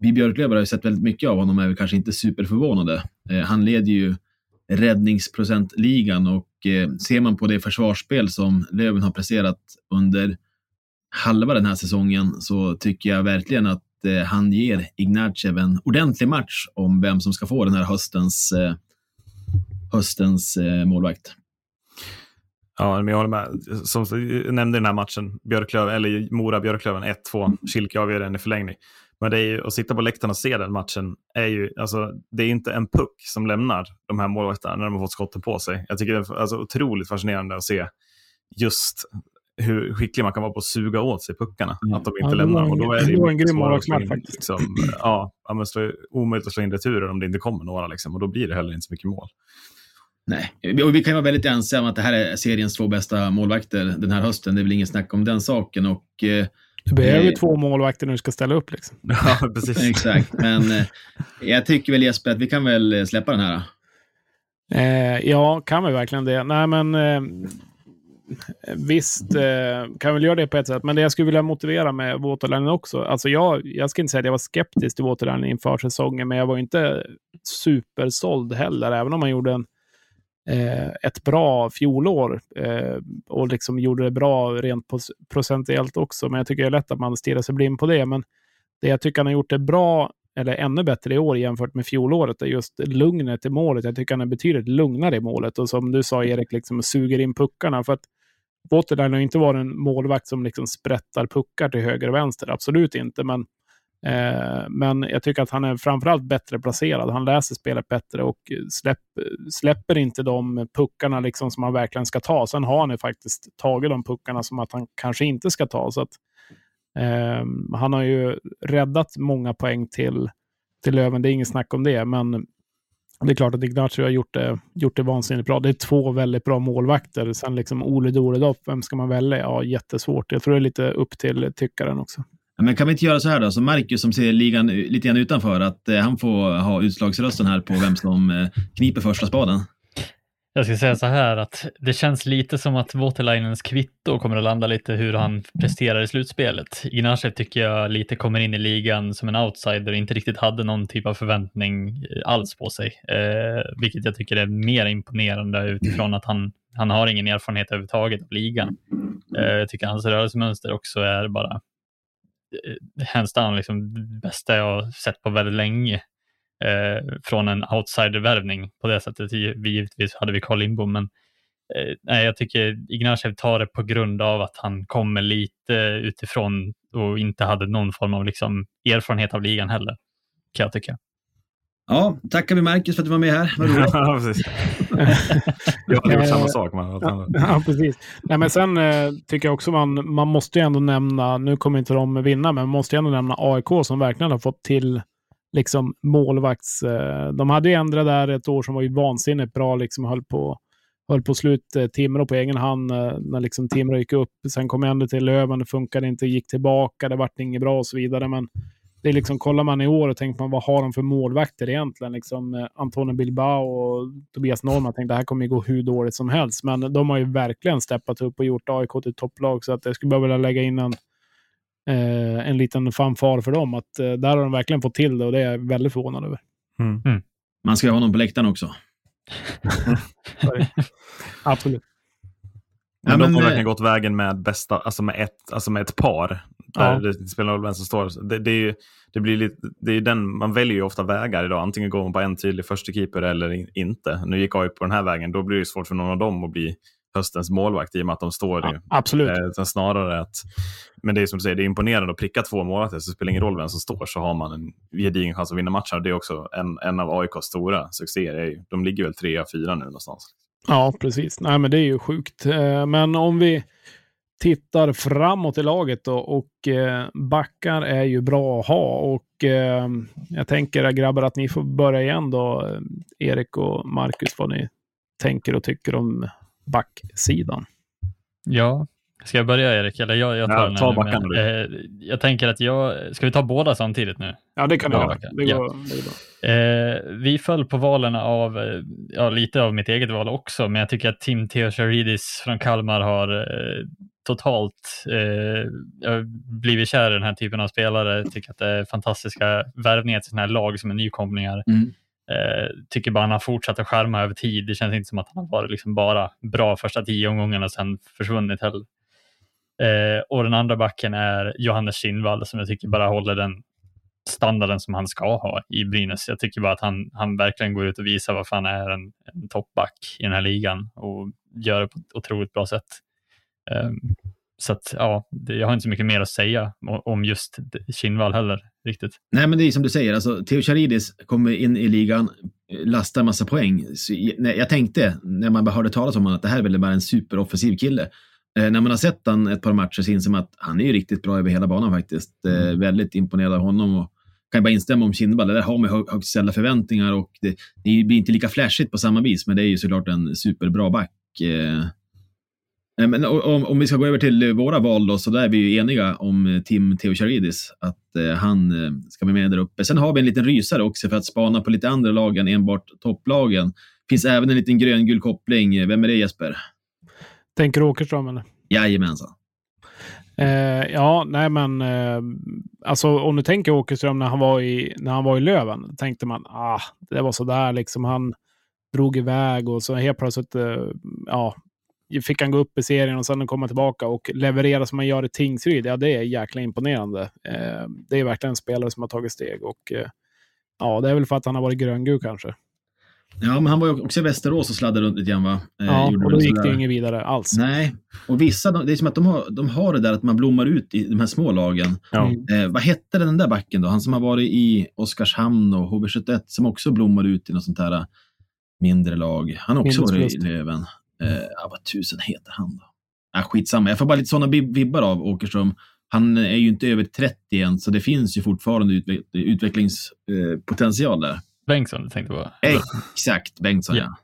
vi Björklöver har ju sett väldigt mycket av honom, är kanske inte superförvånade. Eh, han leder ju räddningsprocentligan och eh, ser man på det försvarsspel som Löven har presterat under halva den här säsongen så tycker jag verkligen att eh, han ger Ignatjev en ordentlig match om vem som ska få den här höstens, eh, höstens eh, målvakt. Ja, men jag håller med. Som jag nämnde den här matchen, Björklöven, eller Mora-Björklöven 1-2. Kilke avgör den i förlängning. Men det är ju, att sitta på läktaren och se den matchen, är ju, alltså, det är inte en puck som lämnar de här målvakterna när de har fått skotten på sig. Jag tycker det är alltså, otroligt fascinerande att se just hur skicklig man kan vara på att suga åt sig puckarna. Mm. Att de inte ja, lämnar. En, och då är det, det var en grym målvaktsmatch faktiskt. Liksom, ja, men det är omöjligt att slå in returer om det inte kommer några. Liksom, och då blir det heller inte så mycket mål. Nej, och vi kan vara väldigt ensamma att det här är seriens två bästa målvakter den här hösten. Det är väl ingen snack om den saken. Och, eh, du behöver ju eh, två målvakter när du ska ställa upp. Liksom. Ja, precis. Exakt, men eh, jag tycker väl Jesper att vi kan väl släppa den här. Eh, ja, kan vi verkligen det? Nej, men eh, visst, eh, kan väl göra det på ett sätt. Men det jag skulle vilja motivera med Waterline också. Alltså jag, jag ska inte säga att jag var skeptisk till Waterline inför säsongen, men jag var inte supersåld heller, även om man gjorde en, eh, ett bra fjolår eh, och liksom gjorde det bra rent procentuellt också. Men jag tycker det är lätt att man stirrar sig blind på det. Men det jag tycker han har gjort det bra eller ännu bättre i år jämfört med fjolåret, är just lugnet i målet. Jag tycker han är betydligt lugnare i målet och som du sa Erik, liksom suger in puckarna. För att Waterline har inte varit en målvakt som liksom sprättar puckar till höger och vänster, absolut inte. Men, eh, men jag tycker att han är framförallt bättre placerad. Han läser spelet bättre och släpp, släpper inte de puckarna liksom som han verkligen ska ta. Sen har han ju faktiskt tagit de puckarna som att han kanske inte ska ta. Så att, eh, han har ju räddat många poäng till, till Löven, det är inget snack om det. Men det är klart att Ignacio har gjort det, gjort det vansinnigt bra. Det är två väldigt bra målvakter. Sen liksom Ole Doredoff, vem ska man välja? Ja, jättesvårt. Jag tror det är lite upp till tyckaren också. Men kan vi inte göra så här då, så Marcus som ser ligan lite grann utanför, att eh, han får ha utslagsrösten här på vem som eh, kniper första spaden? Jag ska säga så här att det känns lite som att Waterlinens kvitto kommer att landa lite hur han presterar i slutspelet. Ignacev tycker jag lite kommer in i ligan som en outsider och inte riktigt hade någon typ av förväntning eh, alls på sig, eh, vilket jag tycker är mer imponerande utifrån att han, han har ingen erfarenhet överhuvudtaget av ligan. Eh, jag tycker hans rörelsemönster också är bara eh, hands down liksom det bästa jag har sett på väldigt länge från en outsider-värvning på det sättet. Vi, givetvis hade vi Carl Lindbom, men eh, nej, jag tycker Ignacev tar det på grund av att han kommer lite utifrån och inte hade någon form av liksom, erfarenhet av ligan heller, kan jag tycka. Ja, tackar vi Marcus för att du var med här. Vad roligt. ja, precis. Jag hade gjort samma sak. Man. Ja, precis. Nej, men sen eh, tycker jag också man, man måste ju ändå nämna, nu kommer inte de vinna, men man måste ju ändå nämna AIK som verkligen har fått till liksom målvakts... Eh, de hade ju ändrat där ett år som var ju vansinnigt bra, liksom höll på, höll på slut eh, Timrå på egen hand eh, när liksom Timrå gick upp. Sen kom jag ändå till Löven, det funkade inte, gick tillbaka, det vart inget bra och så vidare. Men det är liksom, kollar man i år och tänker man vad har de för målvakter egentligen? Liksom, Antonio Bilbao och Tobias Norman tänkte det här kommer ju gå hur dåligt som helst. Men de har ju verkligen steppat upp och gjort AIK till topplag. Så att jag skulle bara vilja lägga in en, eh, en liten fanfar för dem. Att eh, där har de verkligen fått till det och det är jag väldigt förvånad över. Mm. Mm. Man ska ju ha honom på läktaren också. Absolut. Men, Ja, de men, har eh, verkligen gått vägen med bästa, alltså med ett, alltså med ett par. Där Ja. det spelar roll vem som står. Det, det, är ju, det blir lite, det är den, man väljer ju ofta vägar idag. Antingen går man på en tydlig första keeper eller in, inte. Nu gick AIK på den här vägen. Då blir det svårt för någon av dem att bli höstens målvakt i och med att de står Ja, ju. absolut. Eh, snarare att, men det är som du säger, det är imponerande att pricka två målvakter så det spelar ingen roll vem som står så har man en gedigen chans att vinna matcher. Det är också en, en av AIKs stora succéer. De ligger väl trea, fyra nu någonstans. Ja, precis. Nej, men det är ju sjukt. Eh, Men om vi tittar framåt i laget då, och eh, backar är ju bra att ha. Och eh, jag tänker grabbar att ni får börja igen då, Erik och Marcus, vad ni tänker och tycker om backsidan. Ja, ska jag börja Erik? Eller jag, jag tar Ja, den ta nu, backarna men, eh, Jag tänker att jag, ska vi ta båda samtidigt nu? Ja, det kan Ja, göra. Ja. det går. Eh, vi föll på valen av, ja lite av mitt eget val också, men jag tycker att Tim Theocharidis från Kalmar har eh, totalt eh, jag har blivit kär i den här typen av spelare. Tycker att det är fantastiska värvningar till sådana här lag som är nykomlingar. Mm. Eh, tycker bara han har fortsatt att skärma över tid. Det känns inte som att han har varit liksom bara bra första tio omgångarna och sen försvunnit heller. Eh, och den andra backen är Johannes Kindvall som jag tycker bara håller den standarden som han ska ha i Brynäs. Jag tycker bara att han, han verkligen går ut och visar varför han är en, en toppback i den här ligan och gör det på ett otroligt bra sätt. Eh, så att, ja, det, jag har inte så mycket mer att säga om, just Kinnvall heller riktigt. Nej, men det är som du säger, alltså, Theo Charidis kommer in i ligan, lastar massa poäng. Så, jag tänkte, när man hörde talas om honom, att det här är väl bara en superoffensiv kille. Eh, när man har sett han ett par matcher så inser man att han är ju riktigt bra över hela banan faktiskt. Eh, väldigt imponerad av honom. Och kan jag bara instämma om Kindvall, där har man hö- högt ställda förväntningar och det, det blir inte lika flashigt på samma vis, men det är ju såklart en superbra back. Eh, Men o- om, om vi ska gå över till eh, våra val då, så där är vi ju eniga om eh, Tim Theocharidis, att eh, han eh, ska vara med där uppe. Sen har vi en liten rysare också för att spana på lite andra lag än enbart topplagen. finns även en liten gröngul koppling. Eh, Vem är det Jesper? Tänker Åkerström eller? Jajamensan. Eh, ja, nej men eh, alltså om du tänker Åkerström när han var i, när han var i Löven, tänkte man ah, det var sådär liksom. Han drog iväg och så helt plötsligt eh, ja, fick han gå upp i serien och sen komma tillbaka och leverera som man gör i Tingsryd. Ja, det är jäkla imponerande. Eh, det är verkligen en spelare som har tagit steg och eh, ja, det är väl för att han har varit gröngul kanske. Ja, men han var ju också i Västerås och sladdade runt lite grann va? Eh, Ja, och då gick det inget vidare alls. Nej, och vissa, de- det är som att de har, de har det där att man blommar ut i de här små lagen. Ja. Mm. Eh, vad hette den där backen då? Han som har varit i Oskarshamn och HV71 som också blommar ut i något sånt här eh, mindre lag. Han har också varit i. Löven. Eh, ja, vad tusen heter han då? Ja, skitsamma, jag får bara lite sådana vib- vibbar av Åkerström. Han är ju inte över 30 än, så det finns ju fortfarande utveck utvecklingspotential där. Bengtsson du tänkte på. Exakt, Bengtsson ja. Ja.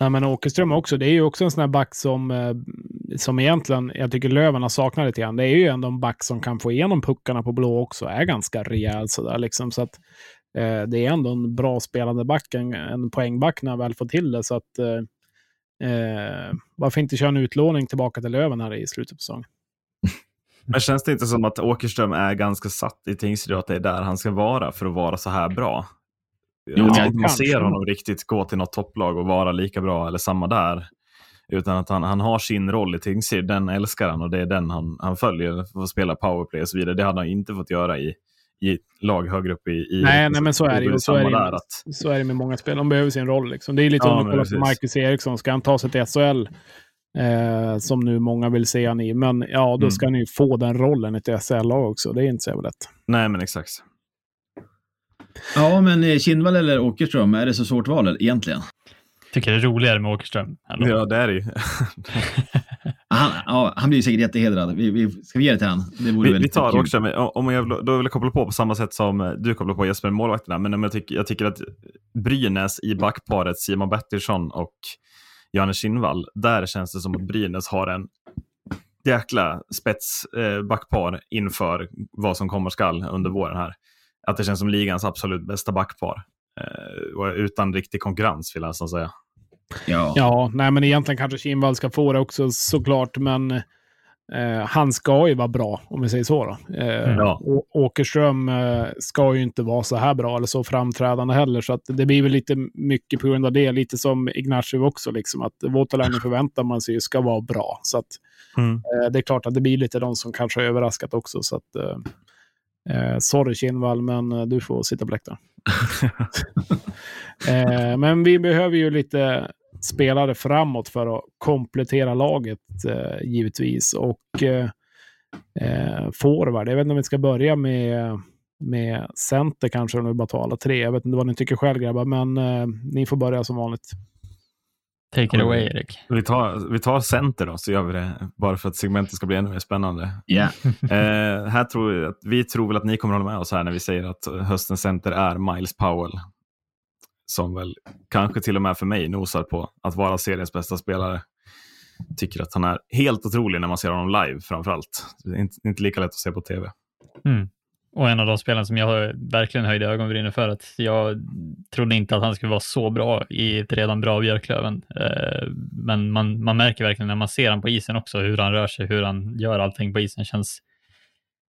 Nej, men Åkerström också, det är ju också en sån här back som, eh, som egentligen, jag tycker Löven har saknat lite grann. Det är ju ändå en back som kan få igenom puckarna på blå också, är ganska rejäl sådär liksom. Så att, eh, det är ändå en bra spelande back, en, en poängback när han väl får till det. Så att, eh, eh, varför inte köra en utlåning tillbaka till Löven här i slutet på säsongen? Men känns det inte som att Åkerström är ganska satt i Tingsryd och att det är där han ska vara för att vara så här bra? Jo, jag ja, tror inte man ser honom riktigt gå till något topplag och vara lika bra eller samma där. Utan att han, han har sin roll i Tingsryd, den älskar han och det är den han, han följer för att spela powerplay och så vidare. Det hade han inte fått göra i, i lag högre upp i... i Nej, nej, men så är det ju. Så är det, där, att, så är det med många spel. De behöver sin roll. Liksom. Det är lite Ja, om du kollar på. Marcus Eriksson. Ska han ta sig till SHL, eh, som nu många vill se han i, men ja, då Mm. ska han ju få den rollen i ett SHL-lag också. Det är inte så jävla lätt. nej, men exakt. Ja, men eh, Kindvall eller Åkerström, är det så svårt val egentligen? Tycker det är roligare med Åkerström. ändå. Ja, det är det ju. Han, ja, han blir säkert jättehedrad. Vi, vi, ska vi ge det till han? Det vore Vi, vi tar kul. Åkerström, om jag, vill- då vill jag koppla på på samma sätt som eh, du kopplar på Jesper, målvakterna. Men jag, tycker, jag tycker att Brynäs i backparet Simon Bertilsson och Janne Kinnvall, där känns det som att Brynäs har en jäkla spets eh, inför vad som komma skall under våren här. Att det känns som ligans absolut bästa backpar. Eh, utan riktig konkurrens vill jag nästan säga. Ja. Ja, nej, men egentligen kanske Kindvall ska få det också såklart, men eh, han ska ju vara bra, om vi säger så. Då. Eh, Ja. Å- Åkerström eh, ska ju inte vara så här bra eller så framträdande heller, så att det blir väl lite mycket på grund av det. Lite som Ignacio också, liksom, att Voutilainen förväntar man sig ska vara bra. Så att, Mm. eh, det är klart att det blir lite de som kanske har överraskat också. Så att, eh, eh, sorry Kindvall, men eh, du får sitta på läktaren. Eh, men vi behöver ju lite spelare framåt för att komplettera laget eh, givetvis. Och eh, eh, forward, jag vet inte om vi ska börja med, med center kanske, om vi bara tar alla tre. Jag vet inte vad ni tycker själv grabbar, men eh, ni får börja som vanligt. Take it away, Erik. Vi tar, vi tar center då, så gör vi det. Bara för att segmentet ska bli ännu mer spännande. Ja. Eh, här tror jag, att- vi tror väl att ni kommer hålla med oss här när vi säger att höstens center är Miles Powell. Som väl kanske till och med för mig nosar på att vara seriens bästa spelare. Tycker att han är helt otrolig när man ser honom live framförallt. Det är inte, inte lika lätt att se på tv. Mm. Och en av de spelarna som jag verkligen höjde ögonbrynen för att jag trodde inte att han skulle vara så bra i ett redan bra Björklöven. Eh, men man, man märker verkligen när man ser honom på isen också hur han rör sig, hur han gör allting på isen. Känns,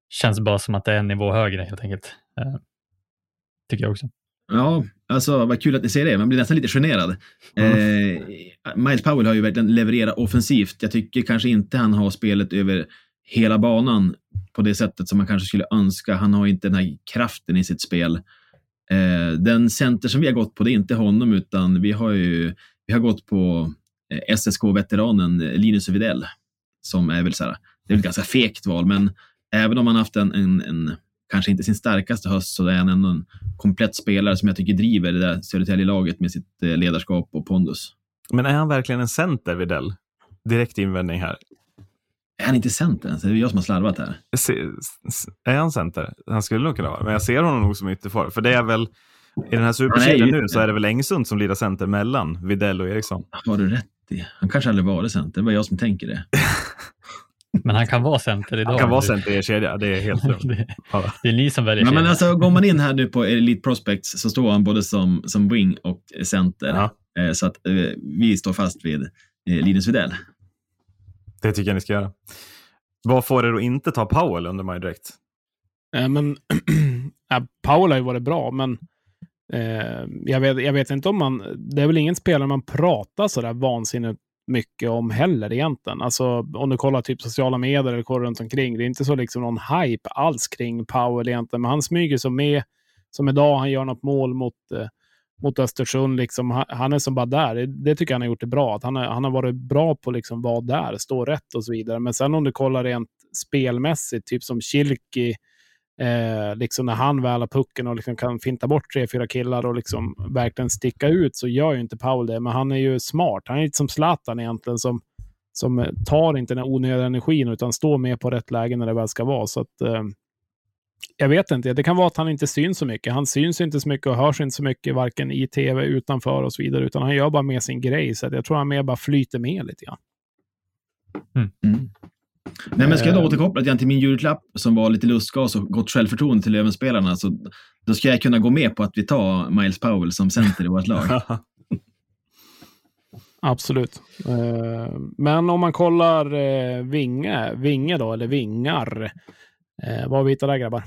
känns bara som att det är en nivå högre helt enkelt. Eh, tycker jag också. Ja, alltså vad kul att ni säger det. Man blir nästan lite generad. Eh, Miles Powell har ju verkligen levererat offensivt. Jag tycker kanske inte han har spelet över hela banan på det sättet som man kanske skulle önska. Han har inte den här kraften i sitt spel. Eh, den center som vi har gått på, det är inte honom, utan vi har ju vi har gått på eh, SSK-veteranen Linus Widell, som är väl så här, det är väl ett ganska fegt val, men även om han haft en, en, en kanske inte sin starkaste höst, så är han ändå en komplett spelare som jag tycker driver det där Södertälje-laget med sitt eh, ledarskap och pondus. Men är han verkligen en center, Widell? Direkt invändning här. Är han inte center ens? Det är jag som har slarvat här. Är han center? Han skulle nog kunna vara, men jag ser honom nog som ytterforward. För det är väl, i den här superserien nu så är det väl Engsund som lirar center mellan Widell och Eriksson. Har du rätt i? Han kanske aldrig varit center. Det var jag som tänker det. Men han kan vara center idag. Han kan vara center i er kedja, det är helt lugnt. det, Ja. det är ni som väljer Men, men kedja. alltså, går man in här nu på Elite Prospects så står han både som, som wing och center. Ja. Eh, Så att eh, vi står fast vid eh, Linus Widell. Det tycker jag ni ska göra. Vad får er att inte ta Powell under mig direkt? Eh, men ja, Paul har ju varit bra, men eh, jag, vet, jag vet inte om man... Det är väl ingen spelare man pratar så där vansinnigt mycket om heller egentligen. Alltså om du kollar typ sociala medier eller kollar runt omkring. Det är inte så liksom någon hype alls kring Powell egentligen, men han smyger så med. som idag, han gör något mål mot, eh, mot Östersund. Liksom, han, han är som bara där. Det, det tycker jag han har gjort det bra. Att han, är, han har varit bra på att liksom vara där, stå rätt och så vidare. Men sen om du kollar rent spelmässigt, typ som Kilki, Eh, liksom när han väl har pucken och liksom kan finta bort tre, fyra killar och liksom verkligen sticka ut så gör ju inte Paul det. Men han är ju smart. Han är lite som Zlatan egentligen som, som tar inte den onödiga energin utan står med på rätt läge när det väl ska vara. Så att, eh, jag vet inte. Det kan vara att han inte syns så mycket. Han syns inte så mycket och hörs inte så mycket, varken i tv, utanför och så vidare, utan han gör bara med sin grej. Så jag tror han mer bara flyter med lite grann. Mm. Mm. Nej, men ska jag då återkoppla till min julklapp som var lite lustgas och gott självförtroende till Lövenspelarna så då ska jag kunna gå med på att vi tar Miles Powell som center i vårt lag. Absolut. Eh, men om man kollar eh, Vinge, Vinge då, eller Vingar. Eh, vad har vi hittat där grabbar?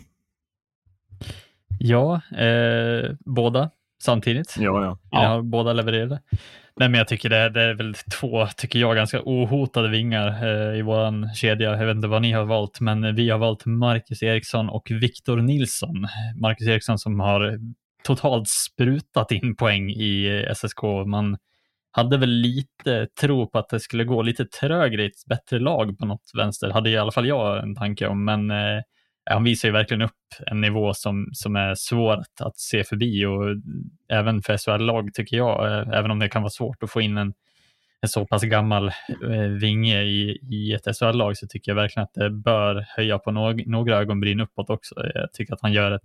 Ja, eh, båda samtidigt. Ja, ja. ja. båda levererade. Nej, men jag tycker det, det, är väl två, tycker jag, ganska ohotade vingar eh, i vår kedja. Jag vet inte vad ni har valt, men vi har valt Marcus Eriksson och Viktor Nilsson. Marcus Eriksson som har totalt sprutat in poäng i eh, SSK. Man hade väl lite tro på att det skulle gå lite trögre i ett bättre lag på något vänster, hade i alla fall jag en tanke om, men eh, han visar ju verkligen upp en nivå som, som är svår att, att se förbi och även för SHL-lag tycker jag, eh, även om det kan vara svårt att få in en, en så pass gammal eh, vinge i, i ett SHL-lag så tycker jag verkligen att det bör höja på no några ögonbryn uppåt också. Jag tycker att han gör ett,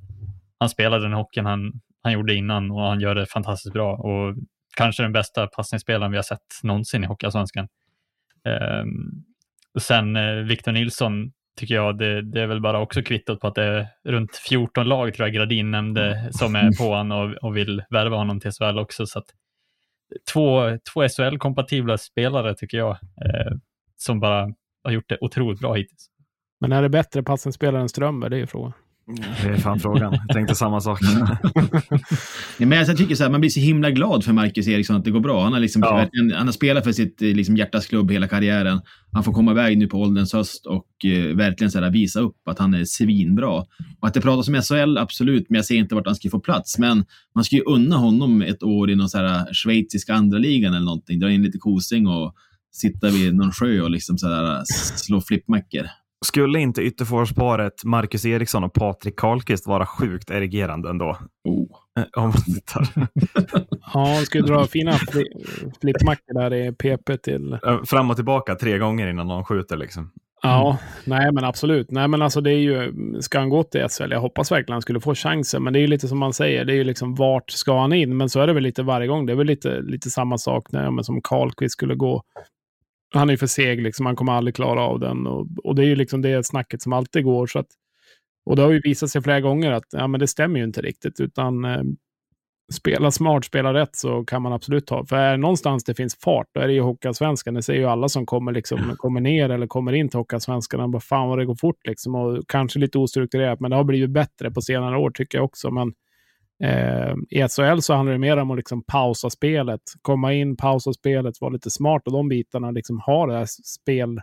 han spelar den hockeyn han, han gjorde innan och han gör det fantastiskt bra och kanske den bästa passningsspelaren vi har sett någonsin i Hockeyallsvenskan. Um, sen eh, Victor Nilsson tycker jag. Det, det, är väl bara också kvittot på att det är runt 14 lag, tror jag Gradin nämnde, som är på honom och, och vill värva honom till SHL också. Så att, två, två SHL-kompatibla spelare tycker jag, eh, som bara har gjort det otroligt bra hittills. Men är det bättre passningsspelare än Strömberg? Det är ju frågan. Det är fan frågan. Jag tänkte samma sak. ja, men jag tycker så här, man blir så himla glad för Marcus Eriksson att det går bra. Han har, liksom, ja. han har spelat för sitt liksom, hjärtas klubb hela karriären. Han får komma iväg nu på ålderns höst och uh, verkligen så här, visa upp att han är svinbra. Och att det pratas om SHL, absolut, men jag ser inte vart han ska få plats. Men man ska ju unna honom ett år i någon så här, schweiziska andra ligan eller någonting. Dra in lite kosing och sitta vid någon sjö och liksom så här, slå flippmackor. Skulle inte ytterforwardsparet Marcus Eriksson och Patrik Karlqvist vara sjukt erigerande ändå? Oh. Eh, om man tittar. ja, ska dra fina fli flippmackor där i PP till... Fram och tillbaka tre gånger innan någon skjuter liksom. Ja, nej men absolut. Nej men alltså det är ju, ska han gå till SHL? Jag hoppas verkligen han skulle få chansen, men det är ju lite som man säger, det är ju liksom vart ska han in? Men så är det väl lite varje gång. Det är väl lite, lite samma sak när, men som Karlqvist skulle gå han är för seg, liksom. han kommer aldrig klara av den. Och, och det är ju liksom det snacket som alltid går. Så att, och det har ju visat sig flera gånger att ja, men det stämmer ju inte riktigt. Utan eh, spela smart, spela rätt så kan man absolut ta. För är någonstans det finns fart, då är det ju Hockeyallsvenskan. Det ser ju alla som kommer, liksom, kommer ner eller kommer in till Hockeyallsvenskan. Bara fan vad det går fort liksom. Och kanske lite ostrukturerat, men det har blivit bättre på senare år tycker jag också. Men Eh, I SHL så handlar det mer om att liksom pausa spelet, komma in, pausa spelet, vara lite smart och de bitarna liksom har det här spel,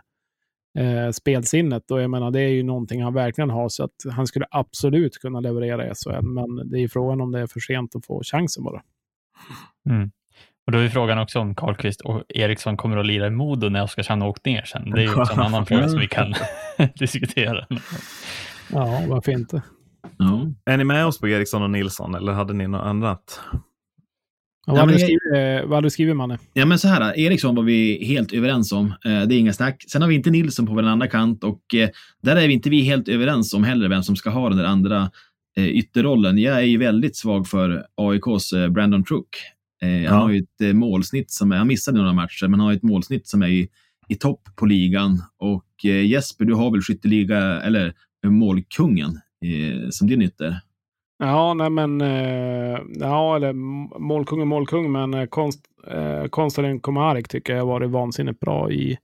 eh, spelsinnet. Och jag menar, det är ju någonting han verkligen har, så att han skulle absolut kunna leverera i SHL, men det är ju frågan om det är för sent att få chansen bara. Mm. Och då är frågan också om Karlqvist och Eriksson kommer att lira i Modo när Oskarshamn har åkt ner sen. Det är ju också en annan fråga som vi kan diskutera. Ja, varför inte? Ja. Är ni med oss på Eriksson och Nilsson eller hade ni något annat? Ja, vad, hade skrivit, vad hade du skrivit, Manne? Ja, men så här, Eriksson var vi helt överens om. Eh, det är inga snack. Sen har vi inte Nilsson på den andra kant och eh, där är vi inte vi helt överens om heller vem som ska ha den där andra eh, ytterrollen. Jag är ju väldigt svag för AIKs Brandon Truck. Han ja. har ju ett målsnitt som är, han missade några matcher, men han har ett målsnitt som är i, i topp på ligan. Och Jesper, du har väl skytteliga, eller målkungen eh, som din ytter? Ja, nej men, eh, ja, eller målkung och målkung, men eh, konst, eh, Konstantin Komarek tycker jag har varit vansinnigt bra i,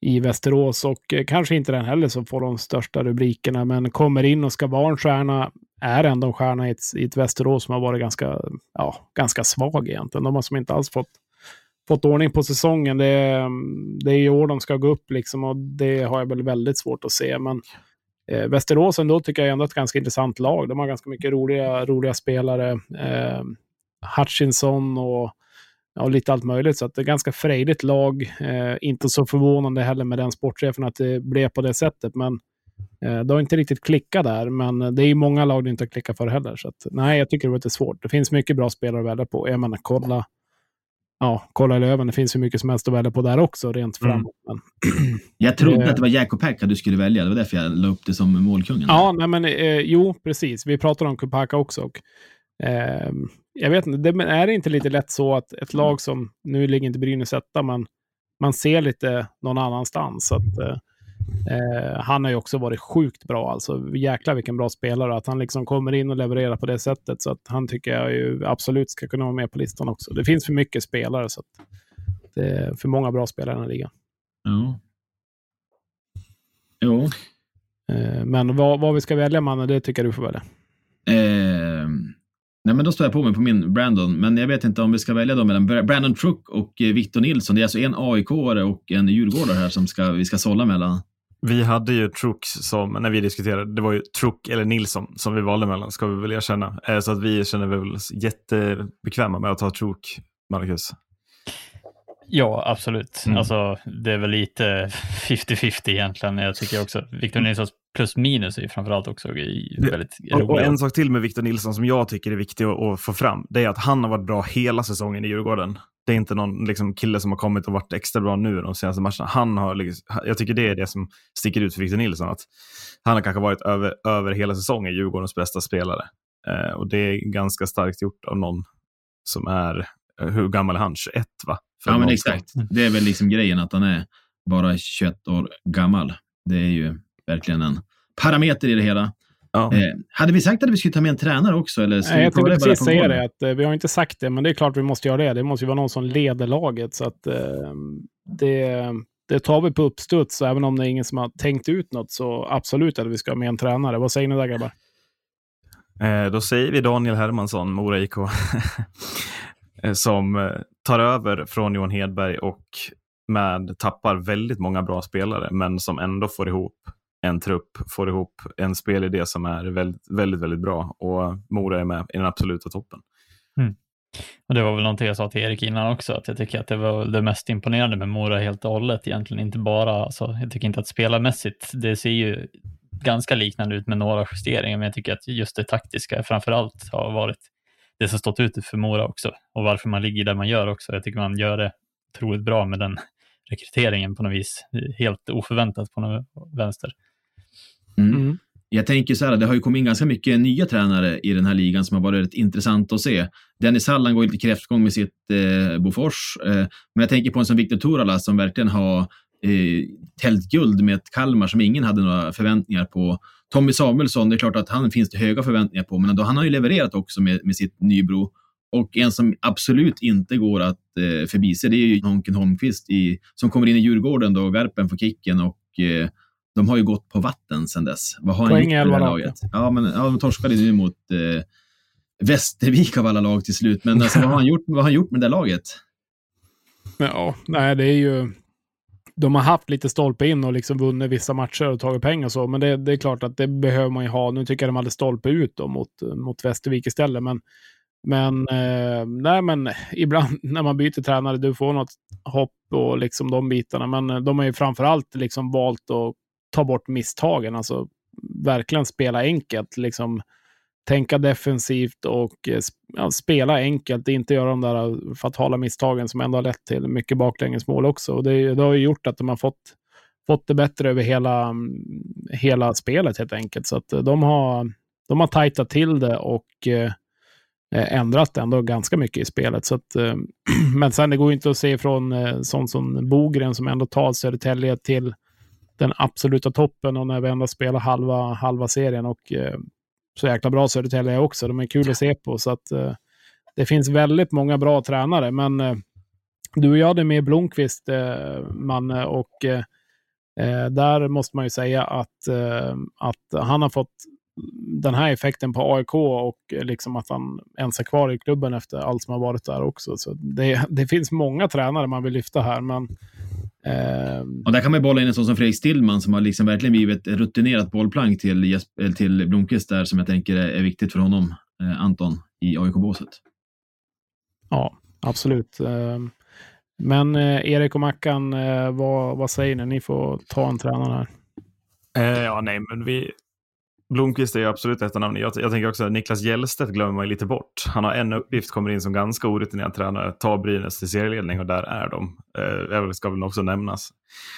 i Västerås och eh, kanske inte den heller som får de största rubrikerna, men kommer in och ska vara en stjärna, är ändå en stjärna i ett, i ett Västerås som har varit ganska, ja, ganska svag egentligen. De har som inte alls fått, fått ordning på säsongen. Det, mm, det är i år de ska gå upp liksom och det har jag väl väldigt svårt att se, men Eh, Västerås ändå tycker jag ändå är ett ganska intressant lag. De har ganska mycket roliga, roliga spelare. Eh, Hutchinson och, och lite allt möjligt. Så att det är ett ganska frejdigt lag. Eh, inte så förvånande heller med den sportchefen att det blev på det sättet. Men eh, det har inte riktigt klickat där. Men det är ju många lag det inte har klickat för heller. Så att, nej, jag tycker det var lite svårt. Det finns mycket bra spelare att välja på. Jag menar, kolla ja, kolla Löven. Det finns hur mycket som helst att välja på där också, rent Mm. framåt. Men, Jag trodde Eh. att det var Jakob Pekka du skulle välja. Det var därför jag la upp det som målkungen. ja, nej, men eh, jo, precis. Vi pratar om Kupaka också. Och, eh, jag vet inte, det, men är det inte lite lätt så att ett lag som, nu ligger inte Brynäs etta, men man ser lite någon annanstans. Så att, eh, eh, han har ju också varit sjukt bra. Alltså, jäklar vilken bra spelare. Att han liksom kommer in och levererar på det sättet. Så att han tycker jag ju absolut ska kunna vara med på listan också. Det finns för mycket spelare. så det är för många bra spelare i den här ligan. Ja. Jo. Eh, Men vad, vad vi ska välja, mannen, det tycker jag du får välja. Eh, nej, men då står jag på mig på min Brandon. Men jag vet inte om vi ska välja då mellan Bra- Brandon Truck och eh, Victor Nilsson. Det är alltså en AIK-are och en djurgårdare här som ska, vi ska sålla mellan. Vi hade ju Trucks som, när vi diskuterade, det var ju Truck eller Nilsson som vi valde mellan, ska vi väl erkänna. Eh, Så att vi känner väl oss jättebekväma med att ta Truck, Marcus. Ja, absolut. Mm. Alltså, det är väl lite 50-50 egentligen. Jag tycker också Victor Nilssons plus minus är ju framförallt också väldigt Och, och en sak till med Victor Nilsson som jag tycker är viktig att, att få fram, det är att han har varit bra hela säsongen i Djurgården. Det är inte någon liksom, kille som har kommit och varit extra bra nu de senaste matcherna. Han har, liksom, jag tycker det är det som sticker ut för Victor Nilsson. Att han har kanske varit över, över hela säsongen Djurgårdens bästa spelare. Eh, och det är ganska starkt gjort av någon som är, eh, hur gammal är han? 21 va? För Ja, men exakt. Det är väl liksom grejen att han är bara 21 år gammal. Det är ju verkligen en parameter i det hela. Ja. Eh, hade vi sagt att vi skulle ta med en tränare också? Eller ska Nej, vi jag tänkte precis säga det, att eh, vi har inte sagt det, men det är klart vi måste göra det. Det måste ju vara någon som leder laget, så att eh, det, det tar vi på uppstuds. Så även om det är ingen som har tänkt ut något, så absolut att vi ska ha med en tränare. Vad säger ni där grabbar? Eh, då säger vi Daniel Hermansson, Mora IK, eh, som tar över från Johan Hedberg och med tappar väldigt många bra spelare, men som ändå får ihop en trupp, får ihop en spelidé som är väldigt, väldigt, väldigt bra och Mora är med i den absoluta toppen. Mm. Och det var väl någonting jag sa till Erik innan också, att jag tycker att det var det mest imponerande med Mora helt och hållet egentligen. Inte bara, alltså, jag tycker inte att spelarmässigt, det ser ju ganska liknande ut med några justeringar, men jag tycker att just det taktiska framför allt har varit det som stått ut för Mora också och varför man ligger där man gör också. Jag tycker man gör det otroligt bra med den rekryteringen på något vis, helt oförväntat på något vänster. Mm. Jag tänker så här, det har ju kommit in ganska mycket nya tränare i den här ligan som har varit rätt intressant att se. Dennis Halland går lite kräftgång med sitt eh, Bofors. Eh, men jag tänker på en som Viktor Torala som verkligen har eh, tält guld med ett Kalmar som ingen hade några förväntningar på. Tommy Samuelsson, det är klart att han finns det höga förväntningar på, men ändå, han har ju levererat också med, med sitt Nybro. Och en som absolut inte går att eh, förbise, det är ju Honken Holmqvist i, som kommer in i Djurgården då Garpen får kicken och eh, de har ju gått på vatten sedan dess. Vad har han Poäng gjort i det här laget? Ja, men ja, de torskade nu mot eh, Västervik av alla lag till slut. Men alltså, vad, har han gjort, vad har han gjort med det laget? Ja, nej, det är ju... De har haft lite stolpe in och liksom vunnit vissa matcher och tagit pengar och så, men det, det är klart att det behöver man ju ha. Nu tycker jag de hade stolpe ut då mot, mot Västervik istället, men men, eh, nej, men ibland när man byter tränare, du får något hopp och liksom de bitarna. Men de har ju framför allt liksom valt att ta bort misstagen. Alltså verkligen spela enkelt. Liksom, tänka defensivt och eh, ja, spela enkelt. Inte göra de där eh, fatala misstagen som ändå har lett till mycket baklängesmål också. Och det, det har ju gjort att de har fått, fått det bättre över hela, mm, hela spelet helt enkelt. Så att eh, de har, de har tajtat till det och eh, ändrat ändå ganska mycket i spelet. Så att, eh, men sen det går ju inte att se från eh, sånt som Bogren som ändå tar Södertälje till den absoluta toppen och när vi ändå spelar halva, halva serien och eh, så jäkla bra Södertälje är också. De är kul att se på så att eh, det finns väldigt många bra tränare men eh, du och jag hade med Blomqvist, eh, Manne, och eh, eh, där måste man ju säga att, eh, att han har fått den här effekten på AIK och eh, liksom att han ens är kvar i klubben efter allt som har varit där också. Så det, det finns många tränare man vill lyfta här, men Ehm, Och där kan man ju bolla in en sån som Fredrik Stillman som har liksom verkligen blivit ett rutinerat bollplank till, Jesper, till Blomqvist där som jag tänker är, är viktigt för honom, eh, Anton, i AIK-båset. ja, absolut. Ehm, men eh, Erik och Mackan, eh, vad, vad säger ni? Ni får ta en tränare här. Eh, ja, nej, men vi... Blomqvist är absolut ett av namnen. Jag, jag tänker också att Niklas Hjellstedt glömmer man lite bort. Han har en uppgift, kommer in som ganska orutinerad tränare, tar Brynäs till serieledning och där är de. Eh, det ska väl också nämnas.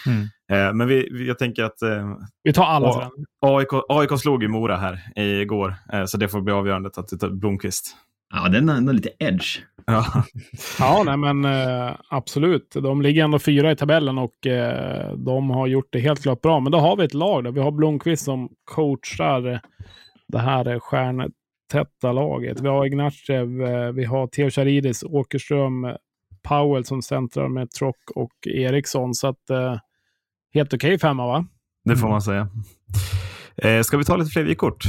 Mm. Eh, men vi, vi, jag tänker att eh, Vi tar alla tränare. AIK, AIK slog ju Mora här igår, eh, så det får bli avgörandet att det tar Blomqvist. Ja, den har har lite edge. Ja. Ja, nej, men eh, absolut. De ligger ändå fyra i tabellen och eh, de har gjort det helt klart bra. Men då har vi ett lag där. Vi har Blomqvist som coachar det här stjärntäta laget. Vi har Ignatjev, eh, vi har Theo Charidis, Åkerström, Powell som centrar med Trock och Eriksson. Så att eh, helt okej femma, va? Det får man säga. Eh, ska vi ta lite fler vykort?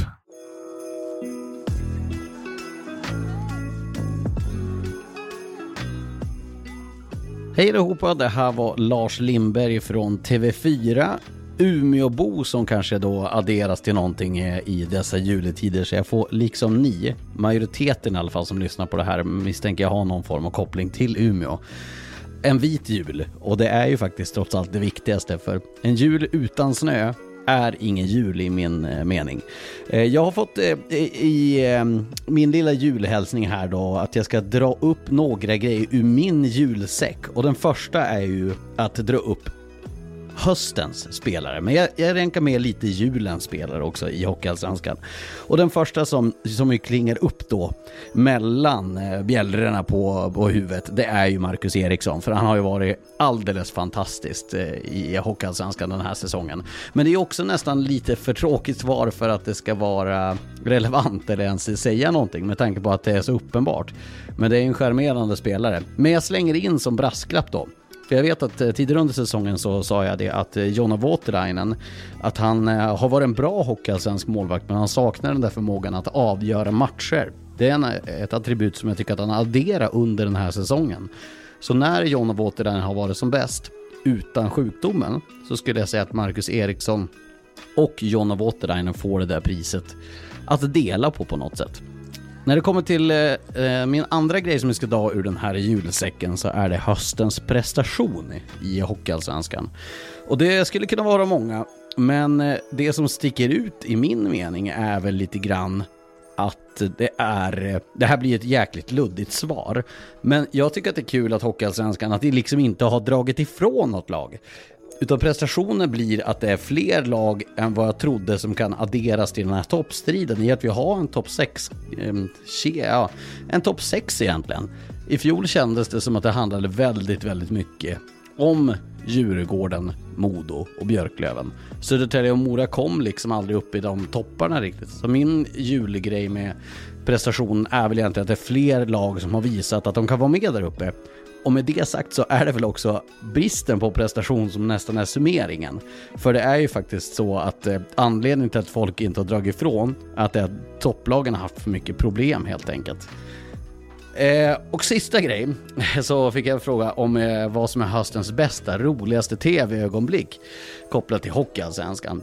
Hej allihopa, det här var Lars Lindberg från TV4. Umeåbo som kanske då adderas till någonting i dessa juletider. Så jag får liksom ni, majoriteten i alla fall som lyssnar på det här, misstänker jag har någon form av koppling till Umeå. En vit jul, och det är ju faktiskt trots allt det viktigaste för en jul utan snö är ingen jul i min eh, mening. Eh, jag har fått eh, i ehm, min lilla julhälsning här då att jag ska dra upp några grejer ur min julsäck och den första är ju att dra upp höstens spelare. Men jag, jag ränkar med lite julens spelare också i Hockeyallsvenskan. Och den första som, som ju klingar upp då mellan eh, bjällrorna på, på huvudet, det är ju Marcus Eriksson. För han har ju varit alldeles fantastiskt eh, i Hockeyallsvenskan den här säsongen. Men det är också nästan lite för tråkigt svar för att det ska vara relevant eller ens säga någonting med tanke på att det är så uppenbart. Men det är en charmerande spelare. Men jag slänger in som brasklapp då. För jag vet att eh, tidigare under säsongen så sa jag det att eh, Jonna Voutilainen, att han eh, har varit en bra hockeyallsvensk målvakt men han saknar den där förmågan att avgöra matcher. Det är en, ett attribut som jag tycker att han adderar under den här säsongen. Så när Jonna Voutilainen har varit som bäst utan sjukdomen så skulle jag säga att Marcus Eriksson och Jonna Voutilainen får det där priset att dela på på något sätt. När det kommer till eh, eh, min andra grej som vi ska ta ur den här julsäcken så är det höstens prestation i Hockeyallsvenskan. Och det skulle kunna vara många, men eh, det som sticker ut i min mening är väl lite grann att det är, eh, det här blir ett jäkligt luddigt svar. Men jag tycker att det är kul att Hockeyallsvenskan, att det liksom inte har dragit ifrån något lag. Utan prestationen blir att det är fler lag än vad jag trodde som kan adderas till den här toppstriden i att vi har en topp 6, ja, en topp 6 egentligen. I fjol kändes det som att det handlade väldigt, väldigt mycket om Djurgården, Modo och Björklöven. Södertälje och Mora kom liksom aldrig upp i de topparna riktigt. Så min julgrej med prestationen är väl egentligen att det är fler lag som har visat att de kan vara med där uppe. Och med det sagt så är det väl också bristen på prestation som nästan är summeringen. För det är ju faktiskt så att eh, anledningen till att folk inte har dragit ifrån är att att topplagen har haft för mycket problem helt enkelt. Eh, och sista grej, så fick jag en fråga om eh, vad som är höstens bästa, roligaste tv-ögonblick kopplat till Hockeyallsvenskan.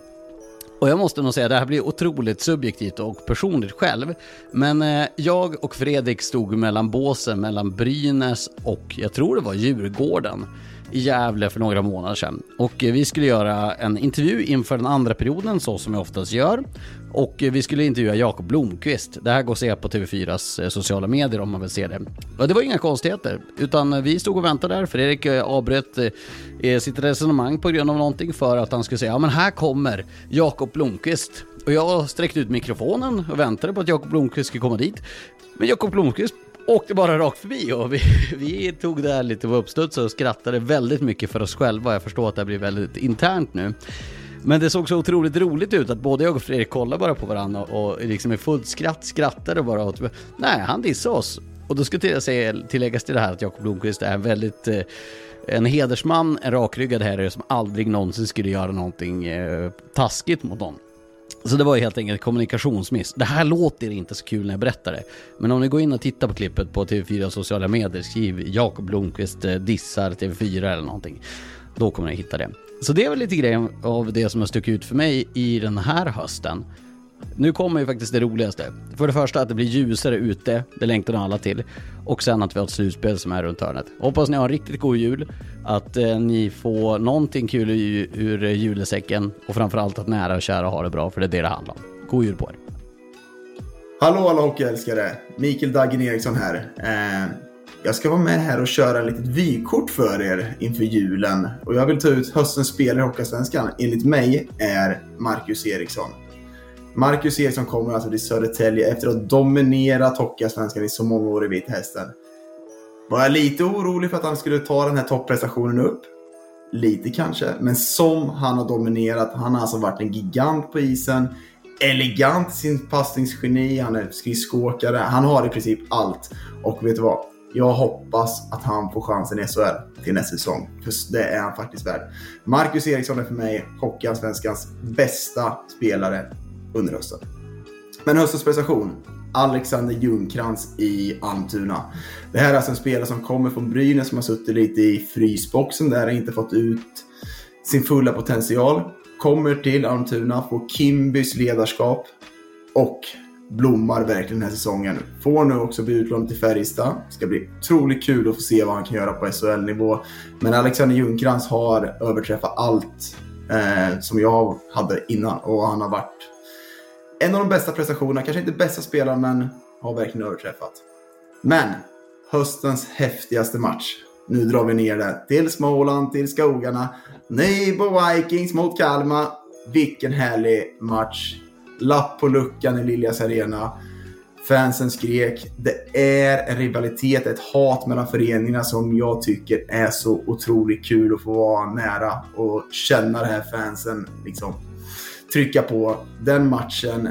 Och jag måste nog säga, det här blir otroligt subjektivt och personligt själv. Men eh, jag och Fredrik stod mellan båsen mellan Brynäs och, jag tror det var Djurgården i Gävle för några månader sedan. Och eh, vi skulle göra en intervju inför den andra perioden, så som jag oftast gör. Och eh, vi skulle intervjua Jakob Blomqvist. Det här går att se på TV4s eh, sociala medier om man vill se det. Och det var inga konstigheter, utan vi stod och väntade där. Fredrik avbröt sitt resonemang på grund av någonting för att han skulle säga ja men här kommer Jakob Blomqvist. Och jag sträckte ut mikrofonen och väntade på att Jakob Blomqvist skulle komma dit. Men Jakob Blomqvist åkte bara rakt förbi och vi, vi tog det här lite på uppstuds och skrattade väldigt mycket för oss själva. Jag förstår att det här blir väldigt internt nu. Men det såg så otroligt roligt ut att både jag och Fredrik kollade bara på varandra och liksom i fullt skratt skrattade bara åt... Nej, han dissade oss. Och då ska jag säga, tilläggas till det här att Jakob Blomqvist är en väldigt... Eh, en hedersman, en rakryggad herre som aldrig någonsin skulle göra någonting eh, taskigt mot någon. Så det var ju helt enkelt kommunikationsmiss. Det här låter inte så kul när jag berättar det. Men om ni går in och tittar på klippet på TV4 sociala medier, skriv Jakob Blomqvist eh, dissar TV4 eller någonting. då kommer ni hitta det. Så det är väl lite grejen av det som har stuckit ut för mig i den här hösten. Nu kommer ju faktiskt det roligaste. För det första att det blir ljusare ute, det längtar alla till. Och sen att vi har ett slutspel som är runt hörnet. Hoppas ni har en riktigt god jul, att eh, ni får någonting kul ur, ur julesäcken och framförallt att nära och kära har det bra, för det är det det handlar om. God jul på er! Hallå alla hockeyälskare! Mikael Daggen Eriksson här. Eh, jag ska vara med här och köra ett litet vykort för er inför julen. Och jag vill ta ut höstens spelare i Hockeyallsvenskan. Enligt mig är Marcus Eriksson. Marcus Eriksson kommer alltså till Södertälje efter att ha dominerat Hockeyallsvenskan i så många år i Vita Hästen. Var jag lite orolig för att han skulle ta den här topprestationen upp? Lite kanske, men som han har dominerat. Han har alltså varit en gigant på isen. Elegant i sin passningsgeni, han är skridskoåkare. Han har i princip allt. Och vet du vad? Jag hoppas att han får chansen i SHL till nästa säsong. För det är han faktiskt värd. Marcus Eriksson är för mig Hockeyallsvenskans bästa spelare under hösten. Men höstens prestation. Alexander Ljungcrantz i Almtuna. Det här är alltså en spelare som kommer från Brynäs som har suttit lite i frysboxen där och inte fått ut sin fulla potential. Kommer till Almtuna, får Kimbys ledarskap och blommar verkligen den här säsongen. Får nu också bli utlånad till Färjestad. Ska bli otroligt kul att få se vad han kan göra på SHL-nivå. Men Alexander Ljungcrantz har överträffat allt eh, som jag hade innan och han har varit en av de bästa prestationerna. Kanske inte bästa spelaren, men har verkligen överträffat. Men höstens häftigaste match. Nu drar vi ner det till Småland, till skogarna. Neibo Vikings mot Kalmar. Vilken härlig match. Lapp på luckan i Liljas Arena. Fansen skrek. Det är en rivalitet, ett hat mellan föreningarna som jag tycker är så otroligt kul att få vara nära och känna det här fansen liksom trycka på. Den matchen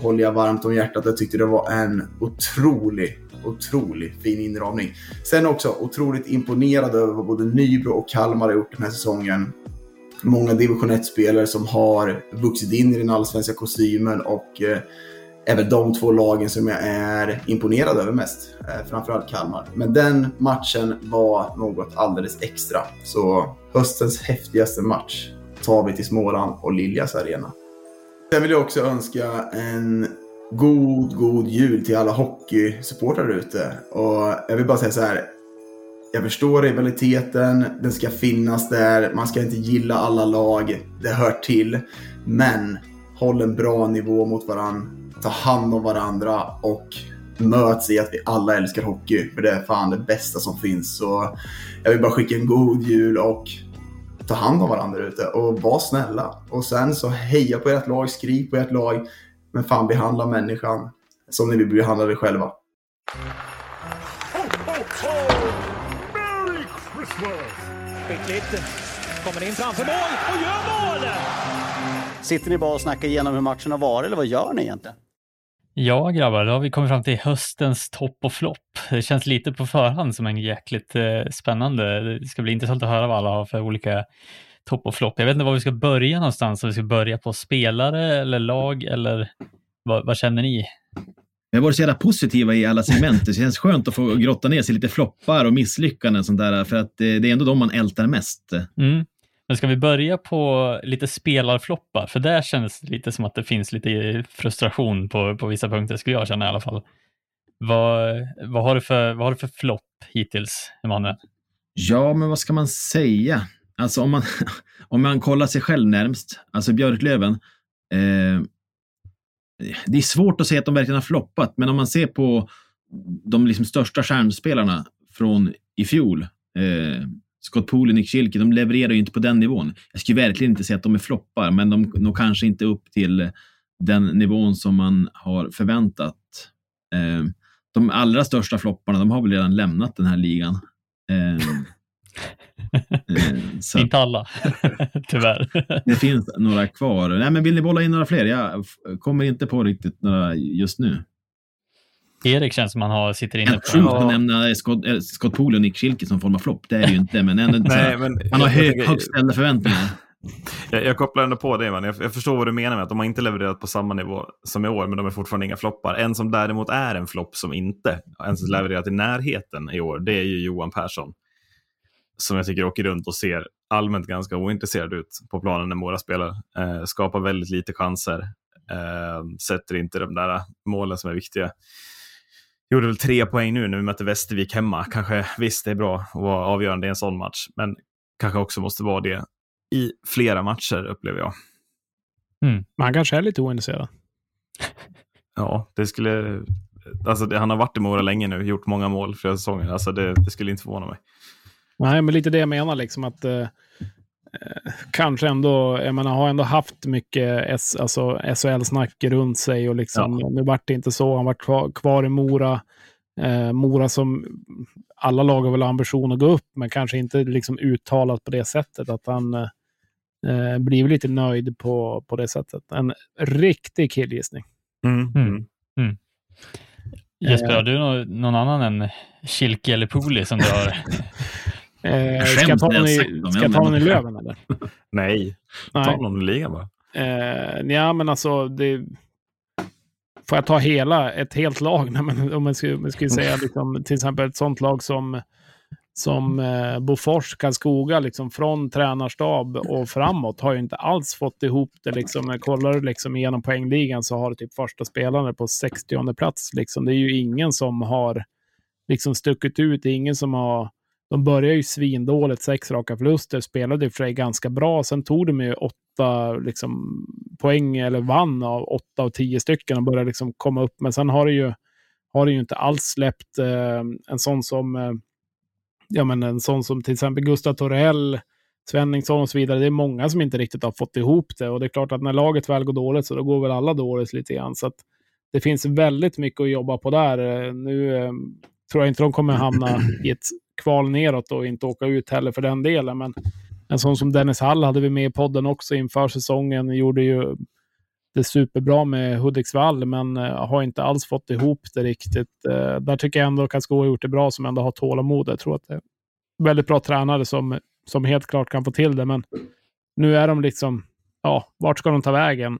håller jag varmt om hjärtat. Jag tyckte det var en otrolig, otrolig fin inramning. Sen också otroligt imponerad över vad både Nybro och Kalmar har gjort den här säsongen. Många division 1-spelare som har vuxit in i den allsvenska kostymen och eh, är väl de två lagen som jag är imponerad över mest. Eh, framförallt Kalmar. Men den matchen var något alldeles extra. Så höstens häftigaste match tar vi till Småland och Liljas arena. Sen vill jag också önska en god, god jul till alla hockeysupportrar ute. Och jag vill bara säga så här. Jag förstår rivaliteten, den ska finnas där, man ska inte gilla alla lag, det hör till. Men håll en bra nivå mot varandra, ta hand om varandra och möts i att vi alla älskar hockey. För det är fan det bästa som finns. Så jag vill bara skicka en god jul och ta hand om varandra ute och var snälla. Och sen så heja på ert lag, skriv på ert lag. Men fan behandla människan som ni vill behandla dig själva. Skickligt. Kommer in framför mål och gör mål! Sitter ni bara och snackar igenom hur matchen har varit eller vad gör ni egentligen? Ja grabbar, då har vi kommit fram till höstens topp och flopp. Det känns lite på förhand som en jäkligt eh, spännande. Det ska bli intressant att höra vad alla har för olika topp och flopp. Jag vet inte var vi ska börja någonstans, om vi ska börja på spelare eller lag eller vad, vad känner ni? Vi har varit så jävla positiva i alla segment. Det känns skönt att få grotta ner sig lite floppar och misslyckanden och sånt där, för att det är ändå de man ältar mest. Mm. Men ska vi börja på lite spelarfloppar? För där känns det lite som att det finns lite frustration på, på vissa punkter, skulle jag känna i alla fall. Vad, vad har du för, vad har du för flopp hittills, Emanuel? Ja, men vad ska man säga? Alltså om man, om man kollar sig själv närmst, alltså Björklöven. Eh, det är svårt att säga att de verkligen har floppat, men om man ser på de liksom största stjärnspelarna från i fjol, eh, Scott Poole och Nick Schilke, de levererar ju inte på den nivån. Jag skulle verkligen inte säga att de är floppar, men de når kanske inte upp till den nivån som man har förväntat. Eh, de allra största flopparna, de har väl redan lämnat den här ligan. Eh, så inte alla, tyvärr. det finns några kvar. Nej, men vill ni bolla in några fler? Jag kommer inte på riktigt några just nu. Erik känns som han har, sitter inne på... Jag tror nämna Scott, Scott Poole och Nick Schilke som form av flopp. Det är det ju inte, men ändå Nej, men han har hög, högt ställda förväntningar. Jag, jag, kopplar ändå på det, man. Jag, jag, förstår vad du menar med att de har inte levererat på samma nivå som i år, men de är fortfarande inga floppar. En som däremot är en flopp som inte ens levererat i närheten i år, det är ju Johan Persson. som jag tycker åker runt och ser allmänt ganska ointresserad ut på planen när Mora spelar. Eh, skapar väldigt lite chanser. Eh, sätter inte de där målen som är viktiga. Gjorde väl tre poäng nu när vi mötte Västervik hemma. Kanske, visst, det är bra att vara avgörande i en sån match, men kanske också måste vara det i flera matcher, upplever jag. Mm. Men han kanske är lite ointresserad. Ja, det skulle... Alltså, det, han har varit i Mora länge nu, gjort många mål flera säsonger. Alltså, det, det skulle inte förvåna mig. Nej, men lite det jag menar, liksom att eh, kanske ändå, jag menar, har ändå haft mycket S, alltså SHL-snack runt sig och liksom, ja. nu vart det inte så. Han var kvar, kvar i Mora. Eh, Mora som alla lag har väl ambition att gå upp, men kanske inte liksom uttalat på det sättet att han eh, blir lite nöjd på, på det sättet. En riktig killgissning. Mm. Mm. Mm. Jesper, har du någon, någon annan än Kilke eller Poli som du har? eh, ska jag ta någon i, ska ta någon i Löven eller? Nej, ta Nej. någon i ligan bara. Eh, ja, men alltså det... Får jag ta hela, ett helt lag? Nej, men om man skulle, man skulle säga liksom, till exempel ett sånt lag som som eh, Bofors, Karlskoga, liksom från tränarstab och framåt har ju inte alls fått ihop det. Liksom. Jag kollar liksom igenom poängligan så har det typ första spelare på 60 plats. Liksom. Det är ju ingen som har liksom stuckit ut. Det är ingen som har... De började ju svindåligt, sex raka förluster, spelade i och för sig ganska bra. Sen tog de ju åtta liksom, poäng, eller vann av åtta av tio stycken och började liksom komma upp. Men sen har det ju, har det ju inte alls släppt eh, en sån som eh, ja, men en sån som till exempel Gustav Torell, Svenningsson och så vidare. Det är många som inte riktigt har fått ihop det. Och det är klart att när laget väl går dåligt så då går väl alla dåligt lite grann. Så att det finns väldigt mycket att jobba på där. Eh, nu eh, tror jag inte de kommer hamna i ett kval neråt och inte åka ut heller för den delen. Men en sån som Dennis Hall hade vi med i podden också inför säsongen. Gjorde ju det superbra med Hudiksvall, men uh, har inte alls fått ihop det riktigt. Uh, där tycker jag ändå att Karlskoga har gjort det bra, som ändå har tålamod. Jag tror att det är väldigt bra tränare som, som helt klart kan få till det, men nu är de liksom, ja, vart ska de ta vägen?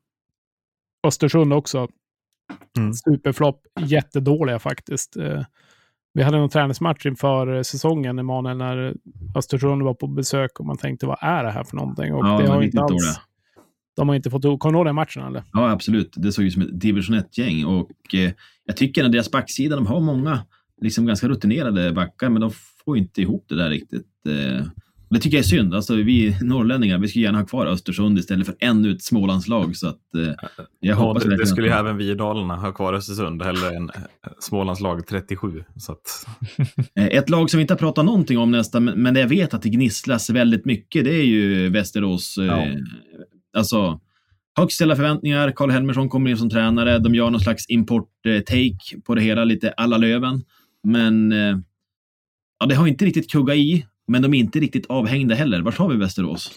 Östersund också. Mm. Superflopp, jättedåliga faktiskt. Vi hade någon träningsmatch inför säsongen, Emanuel, när Östersund var på besök och man tänkte vad är det här för någonting? Och ja, det har inte alls... De har inte fått Kommer du ihåg den matchen? Eller? Ja, absolut. Det såg ut som ett division 1-gäng. Och eh, jag tycker att deras backsida, de har många liksom ganska rutinerade backar, men de får inte ihop det där riktigt. Eh, det tycker jag är synd. Alltså, vi norrlänningar, vi skulle gärna ha kvar Östersund istället för ännu ett Smålandslag. Så att, eh, jag hoppas det, det skulle ju även vi i Dalarna ha kvar Östersund, hellre än eh, Smålandslag 37. Så att... Eh, ett lag som vi inte har pratat någonting om nästan, men det jag vet att det gnisslas väldigt mycket, det är ju Västerås. Eh, ja alltså, högt ställda förväntningar. Karl Helmersson kommer in som tränare. De gör någon slags import-take på det hela, lite alla Löven. Men eh, ja, det har inte riktigt kuggat i, men de är inte riktigt avhängda heller. Vart har vi Västerås?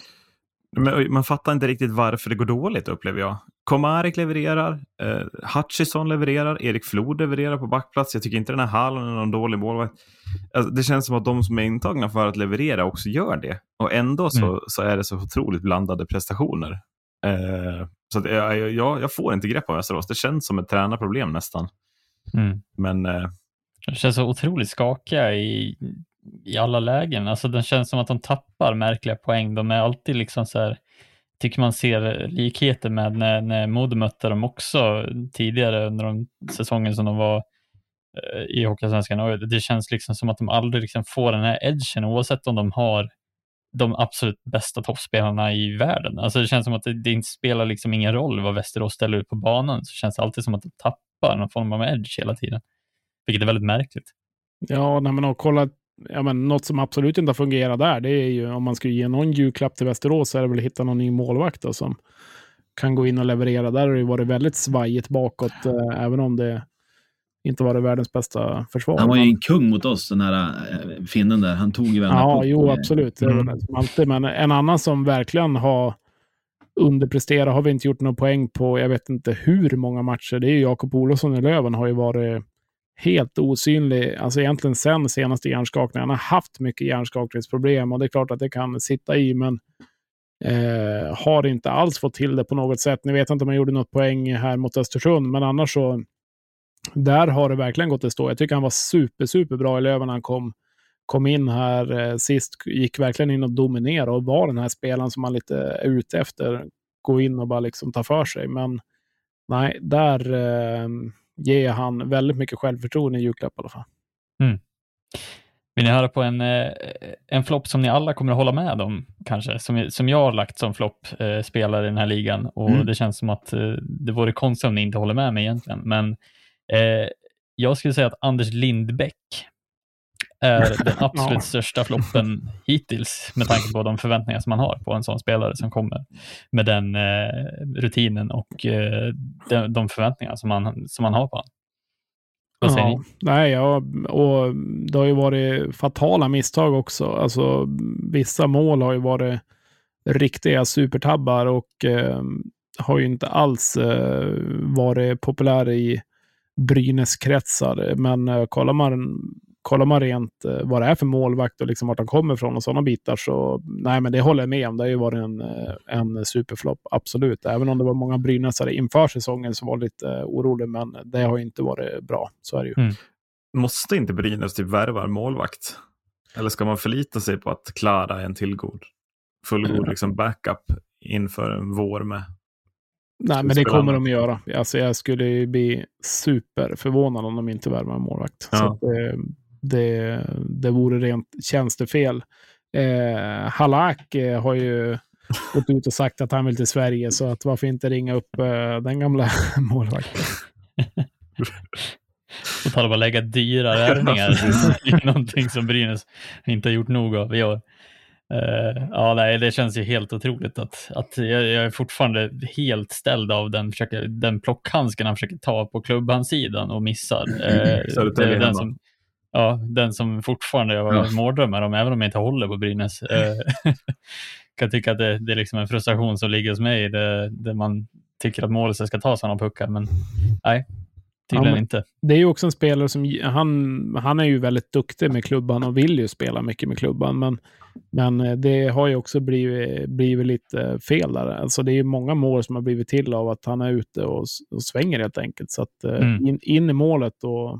Men man fattar inte riktigt varför det går dåligt upplever jag. Komarek levererar, eh, Hutchison levererar, Erik Flod levererar på backplats. Jag tycker inte den här Hallen är någon dålig målvakt. Alltså, det känns som att de som är intagna för att leverera också gör det. Och ändå så, mm. så är det så otroligt blandade prestationer. Eh, så att, jag, jag, jag, får inte grepp om Västerås. Det känns som ett tränarproblem nästan. Mm. Men... Eh, det känns så otroligt skakiga i, i alla lägen. Alltså det känns som att de tappar märkliga poäng. De är alltid liksom så här, tycker man ser likheter med när, när Modo mötte dem också tidigare under de säsongen som de var eh, i Hockeyallsvenskan. Det känns liksom som att de aldrig liksom får den här edgen oavsett om de har de absolut bästa toppspelarna i världen. Alltså det känns som att det, det inte spelar liksom ingen roll vad Västerås ställer ut på banan, så känns det alltid som att de tappar någon form av edge hela tiden. Vilket är väldigt märkligt. Ja, när man har kollat ja, men något som absolut inte har fungerat där, det är ju om man skulle ge någon julklapp till Västerås så är det väl att hitta någon ny målvakt då, som kan gå in och leverera. Där har det varit väldigt svajigt bakåt, äh, även om det inte varit världens bästa försvar. Han var ju en kung mot oss, den här äh, finnen där. Han tog ju varenda Ja, jo, absolut. Mm. Alltid. Men en annan som verkligen har underpresterat har vi inte gjort någon poäng på, jag vet inte hur många matcher. Det är ju Jakob Olofsson i Löven har ju varit helt osynlig, alltså egentligen sen senaste hjärnskakningen. Han har haft mycket hjärnskakningsproblem och det är klart att det kan sitta i, men eh, har inte alls fått till det på något sätt. Ni vet inte om han gjorde något poäng här mot Östersund, men annars så där har det verkligen gått att stå. Jag tycker han var super, super bra i Löven när han kom, kom in här eh, sist, gick verkligen in och dominerade och var den här spelaren som man lite är ute efter. Gå in och bara liksom ta för sig. Men nej, där eh, ger han väldigt mycket självförtroende i julklapp i alla fall. Mm. Vill ni höra på en, eh, en flopp som ni alla kommer att hålla med om, kanske? Som, som jag har lagt som flopp eh, i den här ligan och Mm. det känns som att eh, det vore konstigt om ni inte håller med mig egentligen. Men eh, jag skulle säga att Anders Lindbäck är den absolut Ja. största floppen hittills med tanke på de förväntningar som man har på en sån spelare som kommer med den eh, rutinen och eh, de, de förväntningar som man, som man har på honom. Vad säger Ja, ni? nej, ja, och det har ju varit fatala misstag också. Alltså, vissa mål har ju varit riktiga supertabbar och eh, har ju inte alls eh, varit populära i Brynäs-kretsar. Men eh, kollar, man, kollar man rent eh, vad det är för målvakt och liksom vart han kommer ifrån och sådana bitar så nej, men det håller jag med om. Det har ju varit en, eh, en superflopp, absolut. Även om det var många Brynäsare inför säsongen som var lite eh, oroliga, men det har ju inte varit bra. Så är det ju. Mm. Måste inte Brynäs typ värva en målvakt? Eller ska man förlita sig på att Klara är en tillgod, fullgod liksom backup inför en vår med? Nej, men det kommer de att göra. Alltså, jag skulle ju bli superförvånad om de inte värvar en målvakt. Ja. Så att, eh, det, det vore rent tjänstefel. Eh, Halak eh, har ju gått ut och sagt att han vill till Sverige, så att varför inte ringa upp eh, den gamla målvakten? Och tala om att lägga dyra värvningar. det är någonting som Brynäs inte har gjort nog av i år. Eh, ja, nej, det känns ju helt otroligt att, att jag, jag är fortfarande helt ställd av den, försöker, den plockhandsken han försöker ta på klubbhandsidan och missar. Södertälje det är den, som, ja, den som fortfarande jag har Ja. mardrömmar om, även om jag inte håller på Brynäs. Eh, kan tycka att det, det är liksom en frustration som ligger hos mig, det, det man tycker att målet ska ta sådana puckar, men nej, tydligen men- inte. Det är ju också en spelare som, han, han är ju väldigt duktig med klubban och vill ju spela mycket med klubban, men, men eh, det har ju också blivit, blivit lite fel där. Alltså det är ju många mål som har blivit till av att han är ute och, och svänger helt enkelt. Så att eh, Mm. in, in i målet och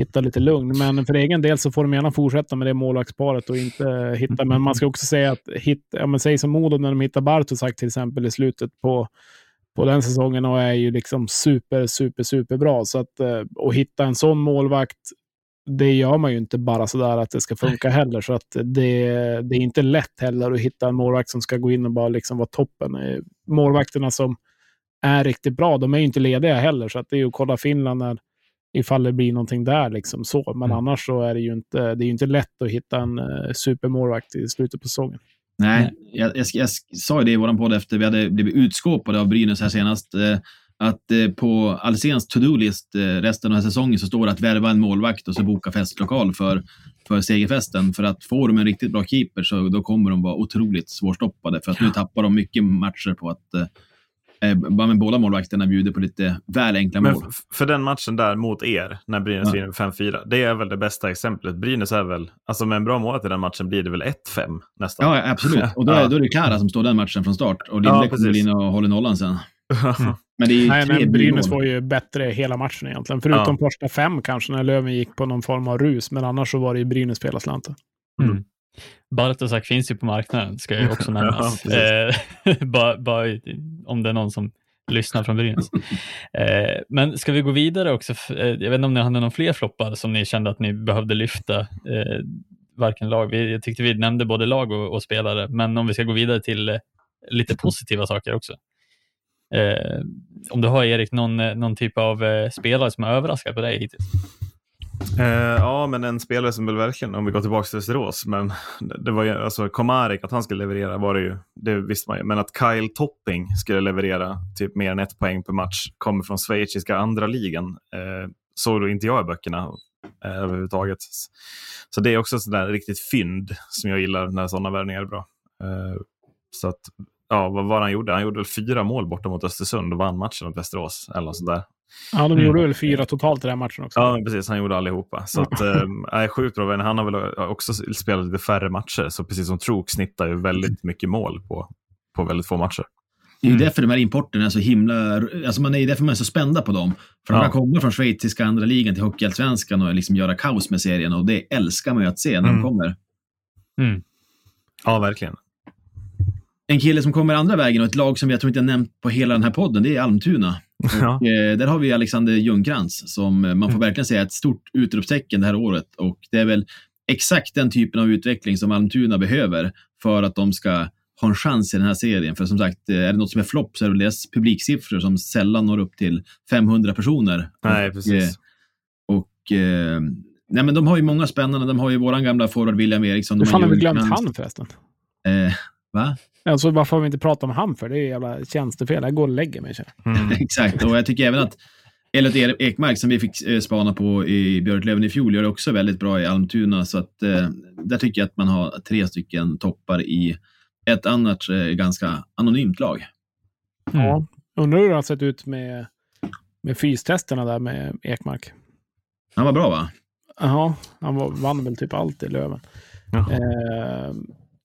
hitta lite lugn. Men för egen del så får de gärna fortsätta med det målvaktsparet och inte hitta. Men man ska också säga att hit, ja, men säg som Modo när de hittar Bartosak till exempel i slutet på på den säsongen och är ju liksom super, super, super bra. Så att eh, och hitta en sån målvakt, det gör man ju inte bara sådär att det ska funka heller. Så att det, det är inte lätt heller att hitta en målvakt som ska gå in och bara liksom vara toppen. Eh, Målvakterna som är riktigt bra, de är ju inte lediga heller. Så att det är ju att kolla Finland när, ifall det blir någonting där. Liksom så. Men Mm. annars så är det ju inte, det är inte lätt att hitta en eh, supermålvakt i slutet på säsongen. Nej, jag, jag, jag sa ju det i vår podd efter vi hade blivit utskåpade av Brynäs här senast. Eh, att eh, på Alsens to-do-list eh, resten av säsongen så står det att värva en målvakt och så boka festlokal för, för segerfesten. För att får de en riktigt bra keeper så då kommer de vara otroligt svårstoppade. För att nu tappar de mycket matcher på att eh, bara med båda målvakterna bjuder på lite väl enkla Men mål. för den matchen där mot er, när Brynäs Ja. vinner med 5-4, det är väl det bästa exemplet. Brynäs är väl, alltså med en bra mål i den matchen blir det väl 1-5 nästan. Ja, ja, absolut. Och då är, Ja. då är det Klara som står den matchen från start. Och Ja, Linde kommer in och håller nollan sen. Men det är ju Nej, tre men Brynäs mål. var ju bättre hela matchen egentligen. Förutom första fem kanske, när Löven gick på någon form av rus. Men annars så var det ju Brynäs på hela slanten. Mm. Bartosak finns ju på marknaden, ska ju också nämnas. Ja, eh, bara, bara om det är någon som lyssnar från Brynäs. Eh, men ska vi gå vidare också? Eh, jag vet inte om ni hade någon fler floppar som ni kände att ni behövde lyfta. Eh, varken lag. Vi, jag tyckte vi nämnde både lag och, och spelare, men om vi ska gå vidare till eh, lite positiva saker också. Om du har Erik, någon, någon typ av spelare som har överraskat på dig hittills? Eh, ja, men en spelare som väl verkligen, om vi går tillbaka till Västerås, men det, var ju, alltså Komarik, att han skulle leverera var det ju, det visste man ju. Men att Kyle Topping skulle leverera typ mer än ett poäng per match, kommer från schweiziska andra ligan. Eh, såg då inte jag i böckerna eh, överhuvudtaget. Så det är också sådär riktigt fynd som jag gillar när sådana värvningar är bra. Eh, så att, ja, vad var det han gjorde? Han gjorde väl fyra mål borta mot Östersund och vann matchen mot Västerås. Eller något sådär. Ja, de Mm. gjorde väl fyra totalt i den här matchen också. Ja, precis. Han gjorde allihopa. Så att, är sjukt bra. Han har väl också spelat lite färre matcher, så precis som Trook snittar ju väldigt mycket mål på, på väldigt få matcher. Det är Mm. därför de här importerna är så himla... Alltså man är därför man är så spända på dem. För Ja. de kommer från schweiziska andra ligan till Hockeyallsvenskan och liksom göra kaos med serien och det älskar man ju att se när Mm. de kommer. Ja, verkligen. En kille som kommer andra vägen och ett lag som jag tror inte jag nämnt på hela den här podden, det är Almtuna. Ja. Och, eh, där har vi Alexander Ljungcrantz som eh, man får verkligen säga ett stort utropstecken det här året. Och det är väl exakt den typen av utveckling som Almtuna behöver för att de ska ha en chans i den här serien. För som sagt, eh, är det något som är flopp så är det väl deras publiksiffror som sällan når upp till 500 personer. Nej, och, precis. eh, Och, eh, nej, men de har ju många spännande. De har ju våran gamla forward William Eriksson. Hur fan har vi glömt han förresten? Eh, va? Alltså, varför har vi inte pratat om han för? Det är jävla tjänstefel. Jag går och lägger mig. Mm. Exakt, och jag tycker även att Elliot E- Ekmark som vi fick eh, spana på i Björklöven i fjol gör det också väldigt bra i Almtuna. Så att, eh, där tycker jag att man har tre stycken toppar i ett annat eh, ganska anonymt lag. Ja. Undrar hur det har sett ut med, med fystesterna där med Ekmark. Han var bra va? Jaha, han var, vann väl typ allt i Löven. Jaha. Eh,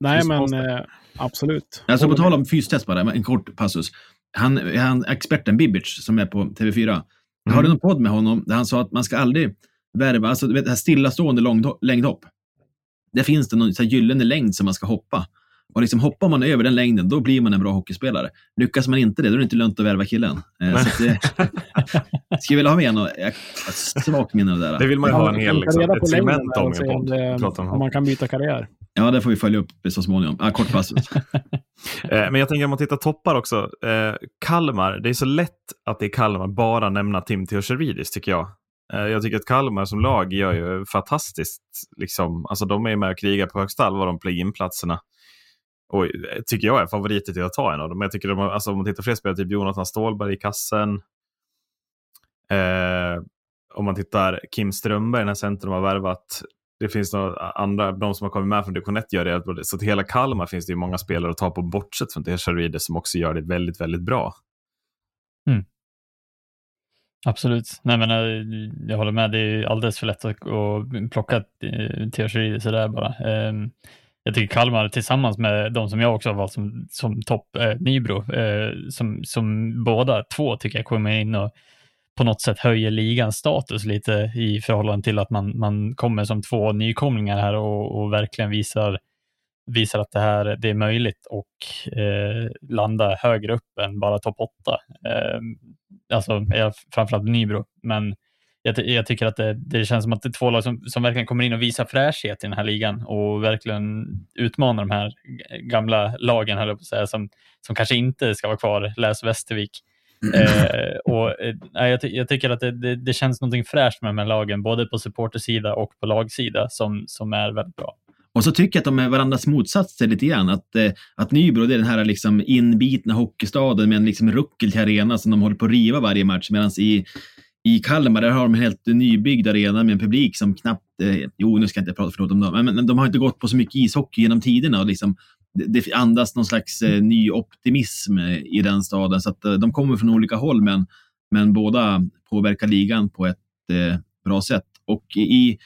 nej, men eh, absolut. Alltså på tal om fystest bara, en kort passus. Han, han experten Bibic som är på TV4. Jag hörde någon podd med honom där han sa att man ska aldrig värva, alltså du vet, det här stillastående längdhopp. Där finns det någon så här gyllene längd som man ska hoppa. Och liksom hoppar man över den längden, då blir man en bra hockeyspelare. Lyckas man inte det, då är det inte lönt att värva killen. Eh, så det, skulle vilja ha med något svagt minne av det där. Det vill man ju ha en hel Man kan ta liksom, ett segment om i en podd. om man kan byta karriär. Ja, det får vi följa upp så småningom. Ah, kort passus. Eh, men jag tänker om man tittar toppar också. Eh, Kalmar, det är så lätt att det är Kalmar bara nämna Tim Teocheridis tycker jag. Eh, jag tycker att Kalmar som lag gör ju fantastiskt. Liksom. Alltså, de är med och krigar på högsta allvar om play-in-platserna. Och eh, tycker jag är favoriter till att ta en av dem. Men jag tycker de, alltså, om man tittar på fler spelare, typ Jonathan Ståhlberg i kassen. Eh, om man tittar Kim Strömberg, den här centrum har värvat. Det finns några andra, de som har kommit med från division 1 gör det. Så till hela Kalmar finns det ju många spelare att ta på bortsett från Teocheridis som också gör det väldigt, väldigt bra. Mm. Absolut. Nej, men, eh, jag håller med. Det är alldeles för lätt att, plocka eh, sådär bara. Ehm, jag tycker Kalmar tillsammans med de som jag också har valt som, som topp, eh, Nybro, eh, som, som båda två tycker jag kommer in och på något sätt höjer ligans status lite i förhållande till att man, man kommer som två nykomlingar här och, och verkligen visar, visar att det här det är möjligt och eh, landa högre upp än bara topp åtta. Eh, alltså framförallt Nybro, men jag, jag tycker att det, det känns som att det är två lag som, som verkligen kommer in och visar fräschhet i den här ligan och verkligen utmanar de här gamla lagen, höll jag på att säga, som, som kanske inte ska vara kvar, läs Västervik. Eh, och, eh, jag, ty- jag tycker att det, det, det känns någonting fräscht med de här lagen, både på supportersida och på lagsida, som, som är väldigt bra. Och så tycker jag att de är varandras motsatser lite grann. Att, eh, att Nybro det är den här liksom inbitna hockeystaden med en liksom ruckel till arena som de håller på att riva varje match. Medan i, i Kalmar där har de en helt nybyggd arena med en publik som knappt, eh, jo nu ska jag inte prata om dem, men, men de har inte gått på så mycket ishockey genom tiderna och liksom, det, andas någon slags eh, ny optimism i den staden. Så att, eh, de kommer från olika håll men, men båda påverkar ligan på ett eh, bra sätt. Och i,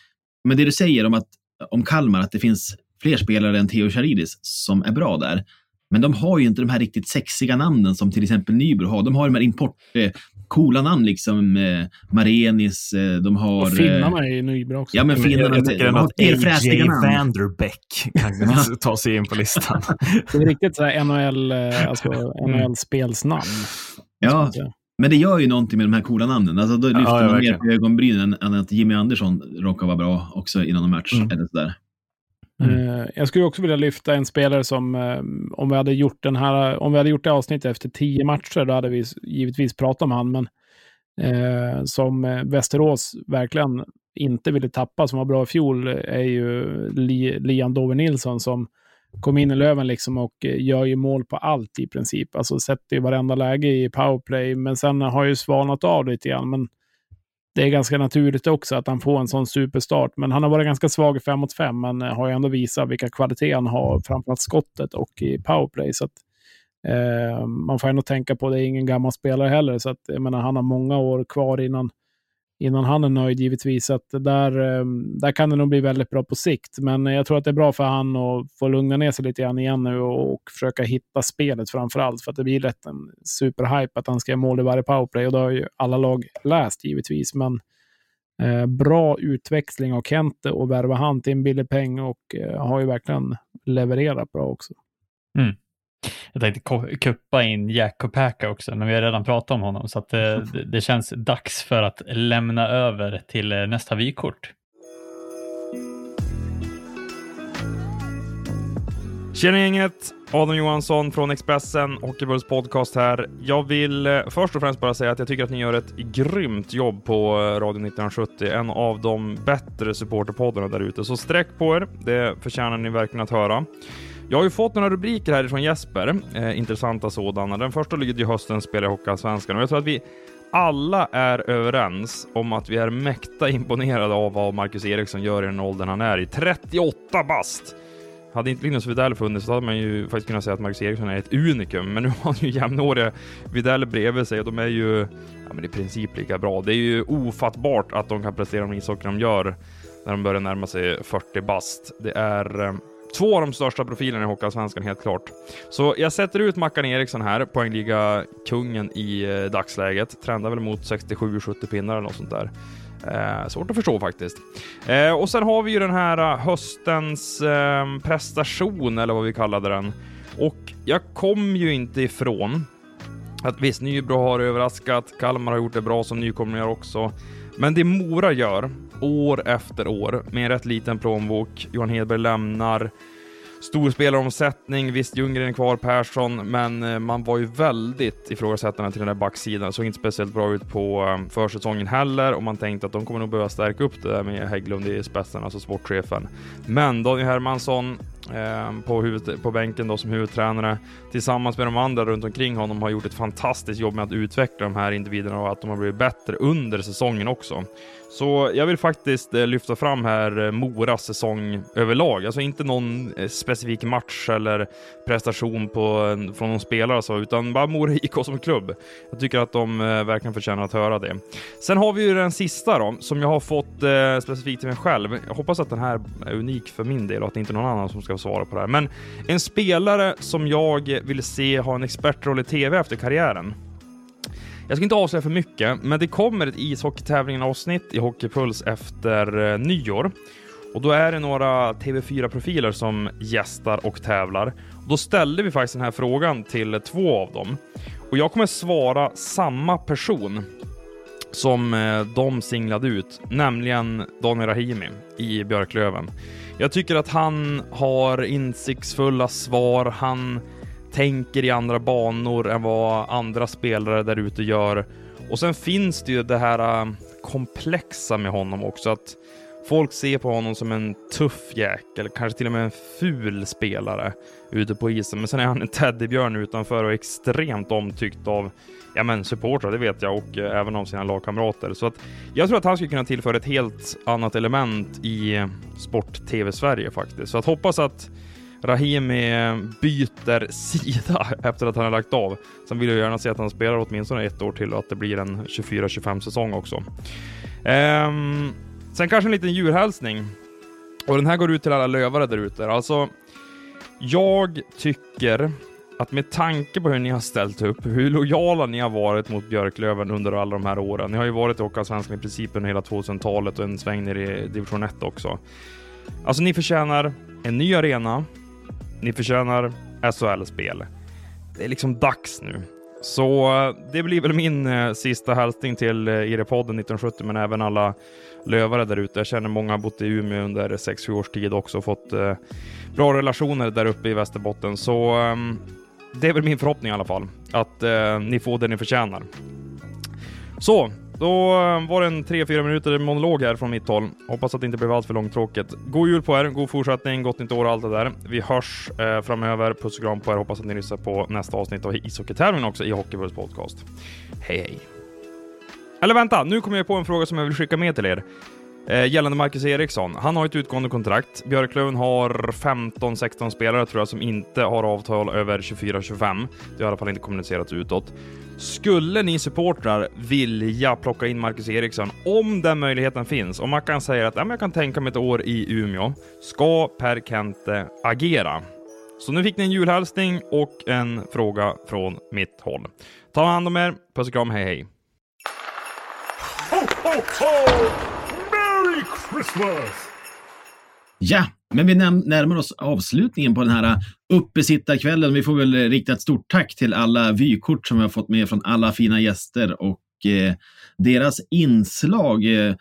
men det du säger om, att, om Kalmar, att det finns fler spelare än Theo Charidis som är bra där. Men de har ju inte de här riktigt sexiga namnen som till exempel Nybro har. De har de här import, eh, coola namn liksom. Eh, Marenis, eh, de har... Och finnarna är ju Nybro också. Ja, men finnarna, jag, jag tycker de har att AJ. Vanderbeck kan ta sig in på listan. Det är riktigt så här NHL, eh, alltså NHL-spelsnamn. Ja, men det gör ju någonting med de här coola namnen. Alltså, då lyfter ja, man mer på ögonbrynen än att Jimmy Andersson råkar vara bra också innan en match. Mm. Eller sådär. Mm. Eh, jag skulle också vilja lyfta en spelare som, eh, om vi hade gjort den här, om vi hade gjort det avsnittet efter tio matcher, då hade vi givetvis pratat om han, men eh, som eh, Västerås verkligen inte ville tappa, som var bra i fjol, är ju Li, Liam Dover Nilsson som kom in i Löven liksom och eh, gör ju mål på allt i princip. Alltså sätter ju varenda läge i powerplay, men sen har ju svalnat av lite grann. Men det är ganska naturligt också att han får en sån superstart. Men han har varit ganska svag i 5 mot 5, men eh, har ju ändå visat vilka kvaliteter han har, framförallt skottet och i powerplay. Så att, eh, man får ändå tänka på det, är ingen gammal spelare heller. Så att, jag menar, han har många år kvar innan, innan han är nöjd givetvis. Att där, ehm, där kan det nog bli väldigt bra på sikt. Men jag tror att det är bra för han att få lugna ner sig lite grann igen nu och, och försöka hitta spelet framför allt. För att det blir lätt en superhype att han ska göra mål i varje powerplay och det har ju alla lag läst givetvis. Men eh, bra utväxling av Kente och värva han till en billig peng och eh, har ju verkligen levererat bra också. Mm. Jag tänkte kuppa in Jack Kopaka också, men vi har redan pratat om honom, så att det, det känns dags för att lämna över till eh, nästa vykort. Tjena gänget! Adam Johansson från Expressen, Hockeybulls podcast här. Jag vill eh, först och främst bara säga att jag tycker att ni gör ett grymt jobb på eh, Radio 1970. En av de bättre supporterpoddarna där ute. Så sträck på er, det förtjänar ni verkligen att höra. Jag har ju fått några rubriker härifrån Jesper, eh, intressanta sådana. Den första lyder ju höstens spel i Hockeyallsvenskan och jag tror att vi alla är överens om att vi är mäkta imponerade av vad Marcus Eriksson gör i den åldern han är i. 38 bast! Hade inte Linus Widell funnits så hade man ju faktiskt kunnat säga att Marcus Eriksson är ett unikum, men nu har han ju jämnåriga Widell bredvid sig och de är ju ja, men i princip lika bra. Det är ju ofattbart att de kan prestera de ishockey de gör när de börjar närma sig 40 bast. Det är eh, Två av de största profilerna i Hockeyallsvenskan, helt klart. Så jag sätter ut Mackan Eriksson här, poängliga kungen i eh, dagsläget. Trendar väl mot 67-70 pinnar eller något sånt där. Eh, svårt att förstå faktiskt. Eh, och sen har vi ju den här eh, höstens eh, prestation, eller vad vi kallade den. Och jag kom ju inte ifrån att visst, Nybro har överraskat, Kalmar har gjort det bra som nykomlingar också. Men det Mora gör, år efter år, med en rätt liten plånbok, Johan Hedberg lämnar, stor spelaromsättning, visst Ljunggren är kvar, Persson, men eh, man var ju väldigt ifrågasättande till den där backsidan. Såg inte speciellt bra ut på eh, försäsongen heller och man tänkte att de kommer nog behöva stärka upp det där med Hägglund i spetsen, alltså sportchefen. Men Daniel Hermansson eh, på, huvud, på bänken då som huvudtränare tillsammans med de andra runt omkring honom har gjort ett fantastiskt jobb med att utveckla de här individerna och att de har blivit bättre under säsongen också. Så jag vill faktiskt eh, lyfta fram här Mora Moras säsong överlag. Alltså inte någon eh, specifik match eller prestation på, från någon spelare så, utan bara Mora IK som klubb. Jag tycker att de verkligen förtjänar att höra det. Sen har vi ju den sista då, som jag har fått eh, specifikt till mig själv. Jag hoppas att den här är unik för min del och att det inte är någon annan som ska svara på det här. Men en spelare som jag vill se ha en expertroll i TV efter karriären. Jag ska inte avslöja för mycket, men det kommer ett ishockeytävlingen-avsnitt i Hockeypuls efter eh, nyår. Och då är det några TV4-profiler som gästar och tävlar. Och då ställde vi faktiskt den här frågan till två av dem. Och jag kommer svara samma person som eh, de singlade ut, nämligen Daniel Rahimi i Björklöven. Jag tycker att han har insiktsfulla svar. Han tänker i andra banor än vad andra spelare där ute gör. Och sen finns det ju det här äh, komplexa med honom också, att folk ser på honom som en tuff jäkel, kanske till och med en ful spelare ute på isen. Men sen är han en teddybjörn utanför och extremt omtyckt av ja, men supportrar, det vet jag, och äh, även av sina lagkamrater. Så att jag tror att han skulle kunna tillföra ett helt annat element i äh, sport-tv Sverige faktiskt. Så att hoppas att Rahimi byter sida efter att han har lagt av. Sen vill jag gärna se att han spelar åtminstone ett år till och att det blir en 24-25 säsong också. Ehm, sen kanske en liten djurhälsning. Och den här går ut till alla lövare där ute. Alltså, jag tycker att med tanke på hur ni har ställt upp, hur lojala ni har varit mot Björklöven under alla de här åren. Ni har ju varit i Hockeyallsvenskan i princip under hela 2000-talet och en sväng ner i division 1 också. Alltså, ni förtjänar en ny arena, ni förtjänar SHL-spel. Det är liksom dags nu. Så eh, det blir väl min eh, sista hälsning till eh, IRE-podden 1970, men även alla lövare där ute. Jag känner många har bott i Umeå under 6-7 års tid också och fått eh, bra relationer där uppe i Västerbotten. Så eh, det är väl min förhoppning i alla fall, att eh, ni får det ni förtjänar. Så, då eh, var det en 3-4 minuter monolog här från mitt håll. Hoppas att det inte blev allt för långtråkigt. God jul på er, god fortsättning, gott nytt år och allt det där. Vi hörs eh, framöver. Puss och kram på er. Hoppas att ni lyssnar på nästa avsnitt av ishockeytävlingen också i Hockeybulls podcast. Hej hej! Eller vänta, nu kommer jag på en fråga som jag vill skicka med till er. Eh, gällande Marcus Eriksson, han har ett utgående kontrakt. Björklöven har 15-16 spelare tror jag som inte har avtal över 24-25. Det har i alla fall inte kommunicerats utåt. Skulle ni supportrar vilja plocka in Marcus Eriksson, om den möjligheten finns, om Mackan säger att ja, men jag kan tänka mig ett år i Umeå, ska Per Kente agera? Så nu fick ni en julhälsning och en fråga från mitt håll. Ta hand om er. Puss och kram. Hej, hej. Ho, ho, ho! Christmas! Ja, men vi närmar oss avslutningen på den här uh, uppesittarkvällen. Vi får väl rikta ett stort tack till alla vykort som vi har fått med från alla fina gäster och eh, deras inslag. Uh,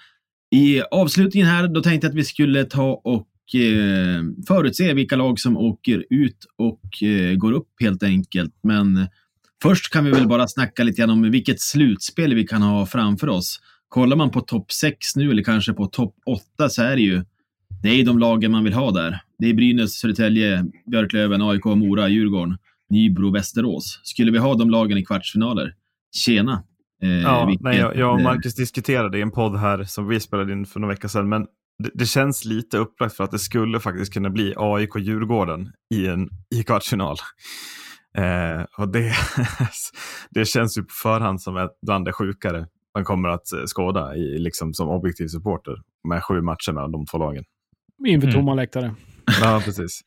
I avslutningen här, då tänkte jag att vi skulle ta och eh, förutse vilka lag som åker ut och eh, går upp helt enkelt. Men först kan vi väl bara snacka lite grann om vilket slutspel vi kan ha framför oss. Kollar man på topp 6 nu eller kanske på topp 8 så är det ju det är de lagen man vill ha där. Det är Brynäs, Södertälje, Björklöven, AIK, Mora, Djurgården, Nybro, Västerås. Skulle vi ha de lagen i kvartsfinaler? Tjena! Eh, Ja, vilket, nej, jag, jag och eh, Marcus diskuterade i en podd här som vi spelade in för några veckor sedan, men det, det känns lite upplagt för att det skulle faktiskt kunna bli AIK-Djurgården i en i kvartsfinal. Eh, och det, det känns ju på förhand som ett bland det sjukare man kommer att eh, skåda i, liksom, som objektiv supporter med sju matcher mellan de två lagen. Inför Mm. tomma läktare. Ja, precis.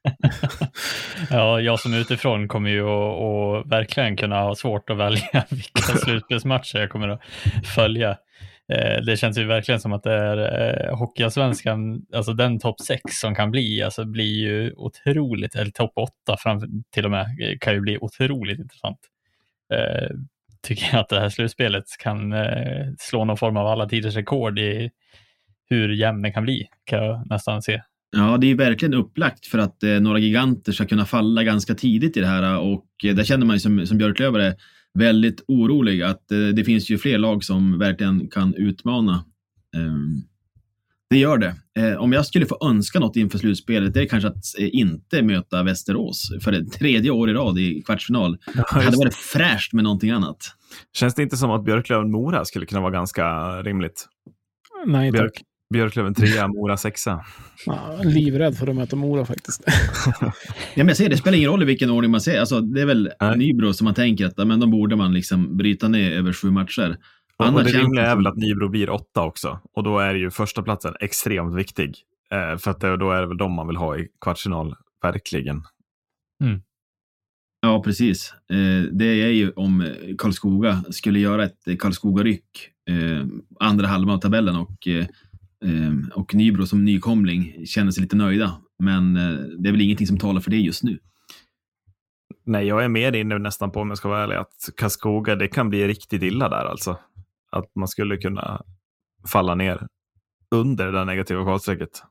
Ja, jag som utifrån kommer ju att, att verkligen kunna ha svårt att välja vilka slutspelsmatcher jag kommer att följa. Eh, Det känns ju verkligen som att det är eh, Hockeyallsvenskan, alltså den topp 6 som kan bli, alltså blir ju otroligt, eller topp 8 fram till och med, kan ju bli otroligt intressant. Eh, Tycker jag att det här slutspelet kan eh, slå någon form av alla tiders rekord i hur jämn den kan bli, kan jag nästan se. Ja, det är verkligen upplagt för att eh, några giganter ska kunna falla ganska tidigt i det här eh, och eh, där känner man ju som, som Björklövare väldigt orolig att eh, det finns ju fler lag som verkligen kan utmana. Ehm, det gör det. Eh, om jag skulle få önska något inför slutspelet, det är kanske att eh, inte möta Västerås för det tredje år i rad i kvartsfinal. Det hade varit fräscht med någonting annat. Känns det inte som att Björklöven-Mora skulle kunna vara ganska rimligt? Nej, tack. Björk, Björklöven trea, Mora sexa. Ja, livrädd för att möta Mora faktiskt. Ja, men jag ser, det spelar ingen roll i vilken ordning man ser. Alltså, det är väl Nybro som man tänker att men de borde man liksom bryta ner över sju matcher. Och, och Annars det rimliga är väl att Nybro blir åtta också. Och då är ju första platsen extremt viktig. Eh, för att det, då är det väl de man vill ha i kvartsfinal, verkligen. Ja, precis. Eh, det är ju om Karlskoga skulle göra ett Karlskoga-ryck eh, andra halvan av tabellen och, eh, eh, och Nybro som nykomling känner sig lite nöjda. Men eh, det är väl ingenting som talar för det just nu. Nej, jag är mer inne nästan på, om jag ska vara ärlig, att Karlskoga, det kan bli riktigt illa där alltså. Att man skulle kunna falla ner under det där negativa kvalstrecket.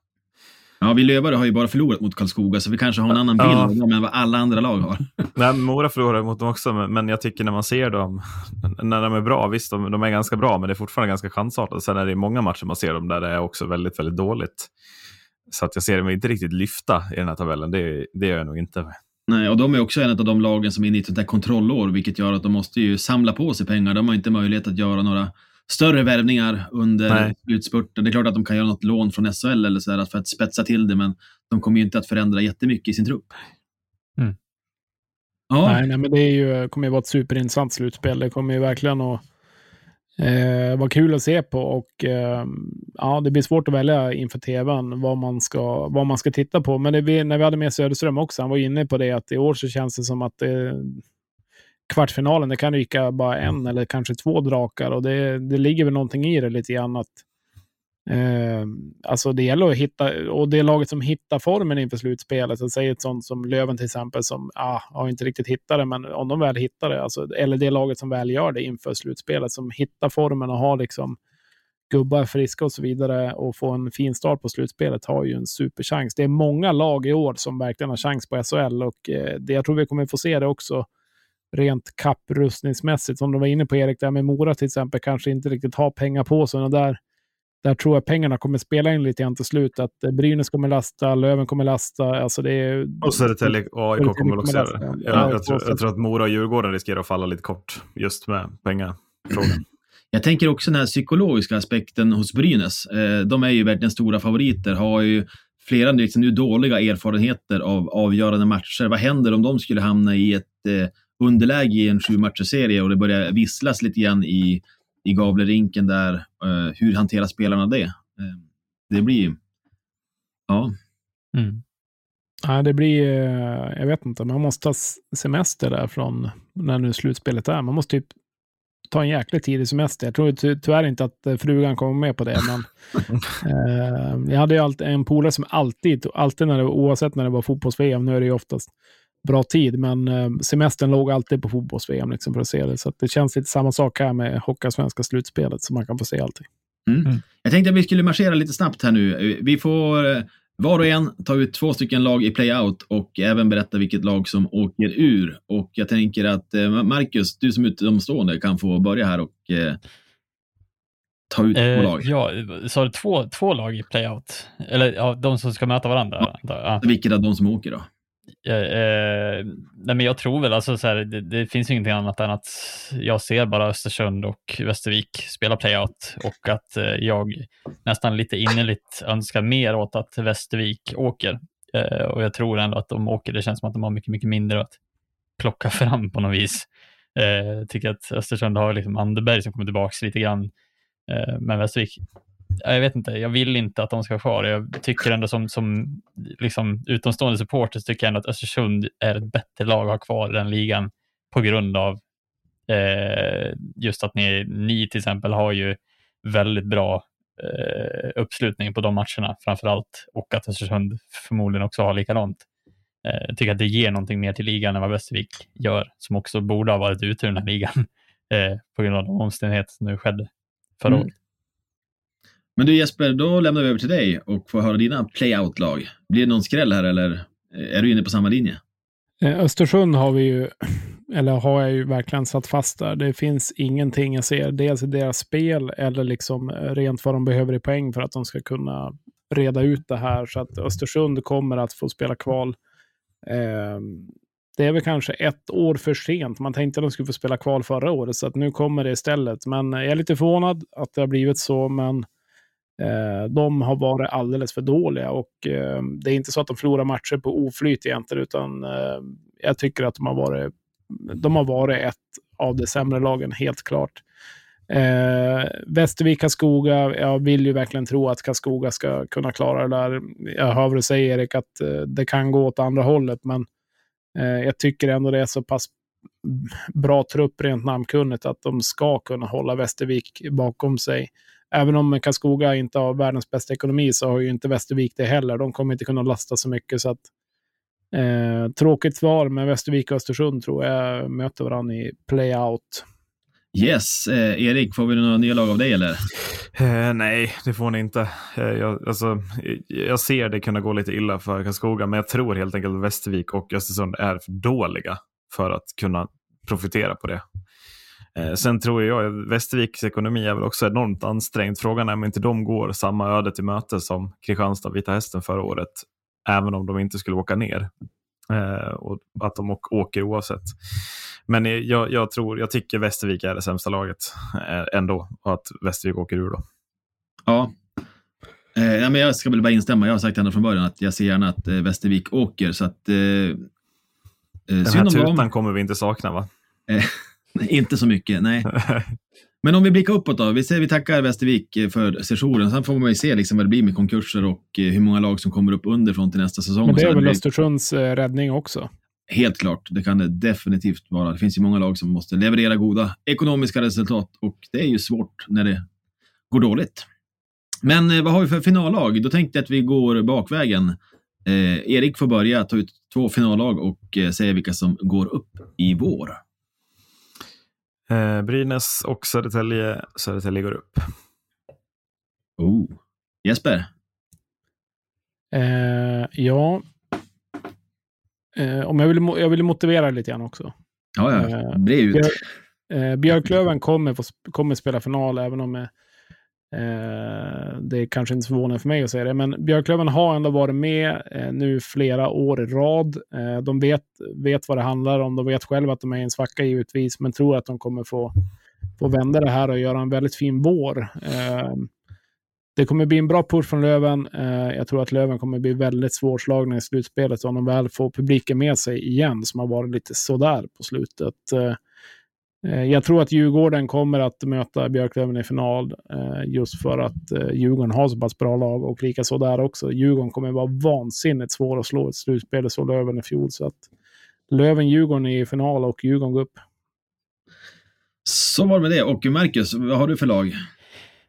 Ja, vi Lövare har ju bara förlorat mot Karlskoga, så vi kanske har en annan bild Ja. av dem än vad alla andra lag har. Nej, Mora förlorar mot dem också, men, men jag tycker när man ser dem, när de är bra, visst de, de är ganska bra, men det är fortfarande ganska chansartat. Sen är det många matcher man ser dem där det är också väldigt, väldigt dåligt. Så att jag ser dem inte riktigt lyfta i den här tabellen, det, det gör jag nog inte. Nej, och de är också en av de lagen som är inne i ett sånt där kontrollår, vilket gör att de måste ju samla på sig pengar. De har inte möjlighet att göra några större värvningar under slutspurten. Det är klart att de kan göra något lån från SHL eller så för att spetsa till det, men de kommer ju inte att förändra jättemycket i sin trupp. Mm. Ja, Nej, nej, men det är ju, kommer ju vara ett superintressant slutspel. Det kommer ju verkligen att eh, vara kul att se på och eh, ja, det blir svårt att välja inför tvn vad man ska, vad man ska titta på. Men det, när vi hade med Söderström också, han var inne på det att i år så känns det som att eh, kvartsfinalen, det kan ryka bara en eller kanske två drakar och det, det ligger väl någonting i det lite grann att Eh, alltså det gäller att hitta, och det laget som hittar formen inför slutspelet. Jag säger ett sånt som Löven till exempel, som ah, har inte riktigt hittat det, men om de väl hittar det, alltså, eller det laget som väl gör det inför slutspelet, som hittar formen och har liksom gubbar friska och så vidare och få en fin start på slutspelet har ju en superchans. Det är många lag i år som verkligen har chans på SHL och eh, det, jag tror vi kommer få se det också rent kapprustningsmässigt. Som du var inne på Erik, där med Mora till exempel, kanske inte riktigt har pengar på sig. Där, där tror jag pengarna kommer spela in lite grann till slut. Att eh, Brynäs kommer lasta, Löven kommer lasta. Alltså det är, Och Södertälje och AIK kommer också göra det. Ja, Jag, jag, tror, jag tror att Mora och Djurgården riskerar att falla lite kort just med pengafrågan. Jag tänker också den här psykologiska aspekten hos Brynäs. Eh, de är ju verkligen stora favoriter, har ju flera liksom, nu dåliga erfarenheter av avgörande matcher. Vad händer om de skulle hamna i ett eh, underläge i en sju serie och det börjar visslas lite grann i, i Gavlerinken där? Eh, hur hanterar spelarna det? Eh, det blir... Ja. Mm. Ja, det blir, eh, jag vet inte, man måste ha semester där från när nu slutspelet är. Man måste typ ta en jäkligt tidig semester. Jag tror ty tyvärr inte att frugan kommer med på det, men eh, jag hade ju alltid en polare som alltid, alltid när det, oavsett när det var fotbolls-VM, nu är det ju oftast bra tid, men eh, semestern låg alltid på fotbolls-VM liksom, för att se det. Så det känns lite samma sak här med Hockeyallsvenska slutspelet, så man kan få se allting. Mm. Mm. Jag tänkte att vi skulle marschera lite snabbt här nu. Vi får eh, var och en ta ut två stycken lag i playout och även berätta vilket lag som åker ur. Och jag tänker att eh, Marcus, du som utomstående kan få börja här och eh, ta ut eh, två lag. Ja, sa du två, två lag i playout? Eller ja, de som ska möta varandra? Ja. Ja. Vilket av de som åker då? Eh, nej men jag tror väl, alltså så här, det, det, finns ingenting annat än att jag ser bara Östersund och Västervik spela playout och att eh, jag nästan lite innerligt önskar mer åt att Västervik åker. Eh, och jag tror ändå att de åker, det känns som att de har mycket, mycket mindre att plocka fram på något vis. Jag tycker att Östersund har liksom Anderberg som kommer tillbaka lite grann, eh, men Västervik jag vet inte, jag vill inte att de ska vara kvar. Jag tycker ändå som, som liksom, utomstående supporter tycker jag ändå att Östersund är ett bättre lag att ha kvar i den ligan på grund av eh, just att ni, ni till exempel har ju väldigt bra eh, uppslutning på de matcherna framför allt och att Östersund förmodligen också har likadant. Eh, jag tycker att det ger någonting mer till ligan än vad Västervik gör, som också borde ha varit ute ur den här ligan eh, på grund av de omständigheter som nu skedde förra mm. Men du Jesper, då lämnar vi över till dig och får höra dina playout-lag. Blir det någon skräll här eller eh, är du inne på samma linje? Eh, Östersund har vi ju, eller har jag ju verkligen satt fast där. Det finns ingenting jag ser, dels i deras spel eller liksom eh, rent vad de behöver i poäng för att de ska kunna reda ut det här. Så att Östersund kommer att få spela kval. Ehm, det är väl kanske ett år för sent. Man tänkte att de skulle få spela kval förra året, så att nu kommer det istället. Men jag är lite förvånad att det har blivit så, men Eh, de har varit alldeles för dåliga och eh, det är inte så att de förlorar matcher på oflyt egentligen, utan eh, jag tycker att de har varit, de har varit ett av de sämre lagen, helt klart. Eh, Västervik, Karlskoga, jag vill ju verkligen tro att Karlskoga ska kunna klara det där. Jag hör vad du säger Erik, att eh, det kan gå åt andra hållet, men eh, jag tycker ändå det är så pass bra trupp rent namnkunnigt att de ska kunna hålla Västervik bakom sig även om Karlskoga inte har världens bästa ekonomi så har ju inte Västervik det heller. De kommer inte kunna lasta så mycket. så att eh, Tråkigt svar, men Västervik och Östersund tror jag möter varandra i playout. Yes, eh, Erik, får vi några nya lag av dig eller? Eh, nej, det får ni inte. Eh, jag, alltså, jag ser det kunna gå lite illa för Karlskoga, men jag tror helt enkelt att Västervik och Östersund är för dåliga för att kunna profitera på det. Eh, sen tror jag att Västerviks ekonomi är väl också enormt ansträngd. Frågan är om inte de går samma öde till möte som Kristianstad Vita Hästen förra året, även om de inte skulle åka ner. Eh, och att de åker oavsett. Men jag, jag, tror, jag tycker Västervik är det sämsta laget eh, ändå och att Västervik åker ur då. Ja. Eh, men jag ska väl bara instämma. Jag har sagt ända från början att jag ser gärna att eh, Västervik åker. Så att, eh, Den här tutan dem. kommer vi inte sakna va? Inte så mycket, nej. Men om vi blickar uppåt då. Vi, ser, vi tackar Västervik eh, för sessionen. Sen får man ju se liksom vad det blir med konkurser och eh, hur många lag som kommer upp underifrån till nästa säsong. Men det är väl Östersunds eh, räddning också? Helt klart, det kan det definitivt vara. Det finns ju många lag som måste leverera goda ekonomiska resultat och det är ju svårt när det går dåligt. Men vad har vi för finallag? Då tänkte jag att vi går bakvägen. Eh, Erik får börja ta ut två finallag och eh, säga vilka som går upp i vår. Eh, Brynäs och Södertälje. Södertälje går upp. Oh. Jesper? Eh, ja. Eh, om jag vill, jag vill motivera lite grann också. Ja, ja. Eh, Bre ut. Eh, Björklöven kommer, få, kommer spela final, även om Eh, det är kanske inte förvånande för mig att säga det, men Björklöven har ändå varit med eh, nu flera år i rad. Eh, de vet, vet vad det handlar om. De vet själva att de är i en svacka givetvis, men tror att de kommer få få vända det här och göra en väldigt fin vår. Eh, det kommer bli en bra push från Löven. Eh, jag tror att Löven kommer bli väldigt svårslagna i slutspelet om de väl får publiken med sig igen, som har varit lite sådär på slutet. Eh, Eh, jag tror att Djurgården kommer att möta Björklöven i final eh, just för att eh, Djurgården har så pass bra lag och likaså där också. Djurgården kommer vara vansinnigt svår att slå i ett slutspel, så Löven i fjol. Så att Löven-Djurgården i final och Djurgården går upp. Så var det med det. Och Marcus, vad har du för lag?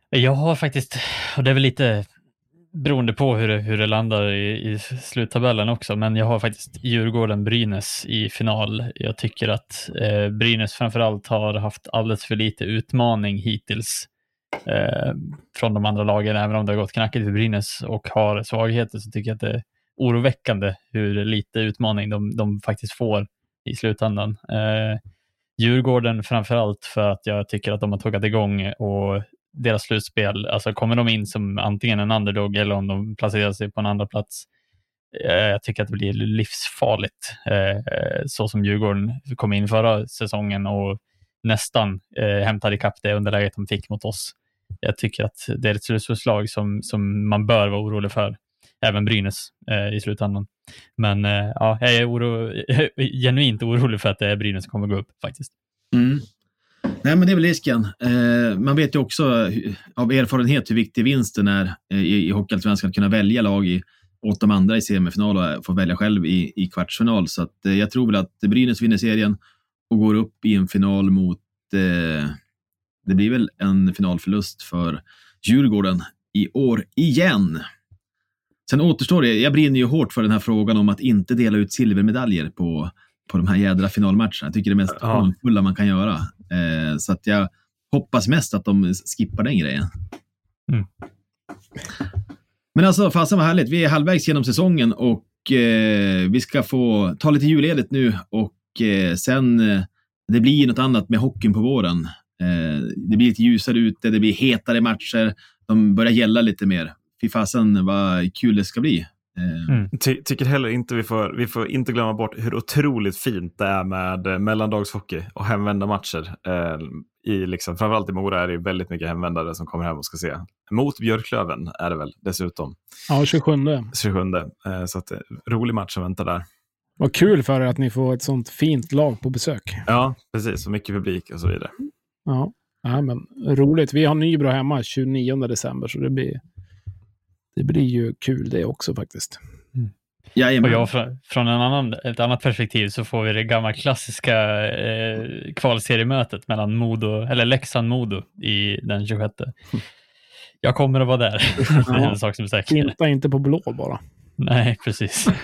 Jag har faktiskt, och det är väl lite beroende på hur det, hur det landar i, i sluttabellen också, men jag har faktiskt Djurgården-Brynäs i final. Jag tycker att eh, Brynäs framförallt har haft alldeles för lite utmaning hittills eh, från de andra lagen, även om det har gått knackigt för Brynäs och har svagheter så tycker jag att det är oroväckande hur lite utmaning de, de faktiskt får i slutändan. Eh, Djurgården framförallt för att jag tycker att de har tuggat igång och deras slutspel, alltså kommer de in som antingen en underdog eller om de placerar sig på en andra plats eh, jag tycker att det blir livsfarligt eh, så som Djurgården kom in förra säsongen och nästan eh, hämtade ikapp det underläget de fick mot oss. Jag tycker att det är ett slutspelslag som, som man bör vara orolig för, även Brynäs i slutändan. Men ja, jag är oro, genuint orolig för att det är Brynäs som kommer gå upp faktiskt. Mm. Nej, men det är väl risken. Eh, man vet ju också av erfarenhet hur viktig vinsten är eh, i, i Hockeyallsvenskan att kunna välja lag i, åt de andra i semifinal och eh, få välja själv i, i kvartsfinal. Så att, eh, jag tror väl att Brynäs vinner serien och går upp i en final mot... Eh, det blir väl en finalförlust för Djurgården i år igen. Sen återstår det, jag brinner ju hårt för den här frågan om att inte dela ut silvermedaljer på på de här jädra finalmatcherna. Jag tycker det är mest ja. man kan göra. Eh, så att jag hoppas mest att de skippar den grejen. Mm. Men alltså, fasen vad härligt. Vi är halvvägs genom säsongen och eh, vi ska få ta lite julledigt nu och eh, sen eh, det blir något annat med hockeyn på våren. Eh, det blir lite ljusare ute, det blir hetare matcher. De börjar gälla lite mer. Fy fasen vad kul det ska bli. Eh, mm. Ty tycker heller inte vi får, vi får inte glömma bort hur otroligt fint det är med eh, mellandagshockey och hemvända matcher. Eh, i liksom, framförallt i Mora är det väldigt mycket hemvändare som kommer hem och ska se. Mot Björklöven är det väl dessutom. Ja, 27. 27. Eh, så att, eh, rolig match som väntar där. Vad kul för er att ni får ett sånt fint lag på besök. Ja, precis. Så mycket publik och så vidare. Ja, ja men roligt. Vi har Nybro hemma 29 december, så det blir det blir ju kul det också faktiskt. Mm. Och jag, från en annan, ett annat perspektiv så får vi det gamla klassiska eh, kvalseriemötet mellan Modo, eller Leksand-Modo i den 26. Jag kommer att vara där. det är en sak som är säker. Inte, inte på blå bara. Nej, precis.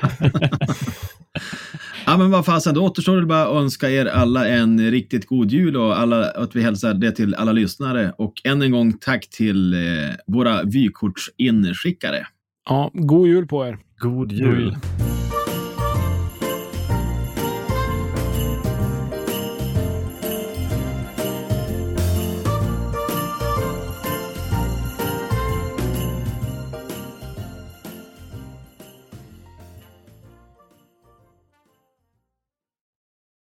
ja, men vad fasen, då återstår det bara att önska er alla en riktigt god jul och alla, att vi hälsar det till alla lyssnare. Och än en gång tack till eh, våra vykortsinskickare. Ja, god jul på er. God jul. God jul.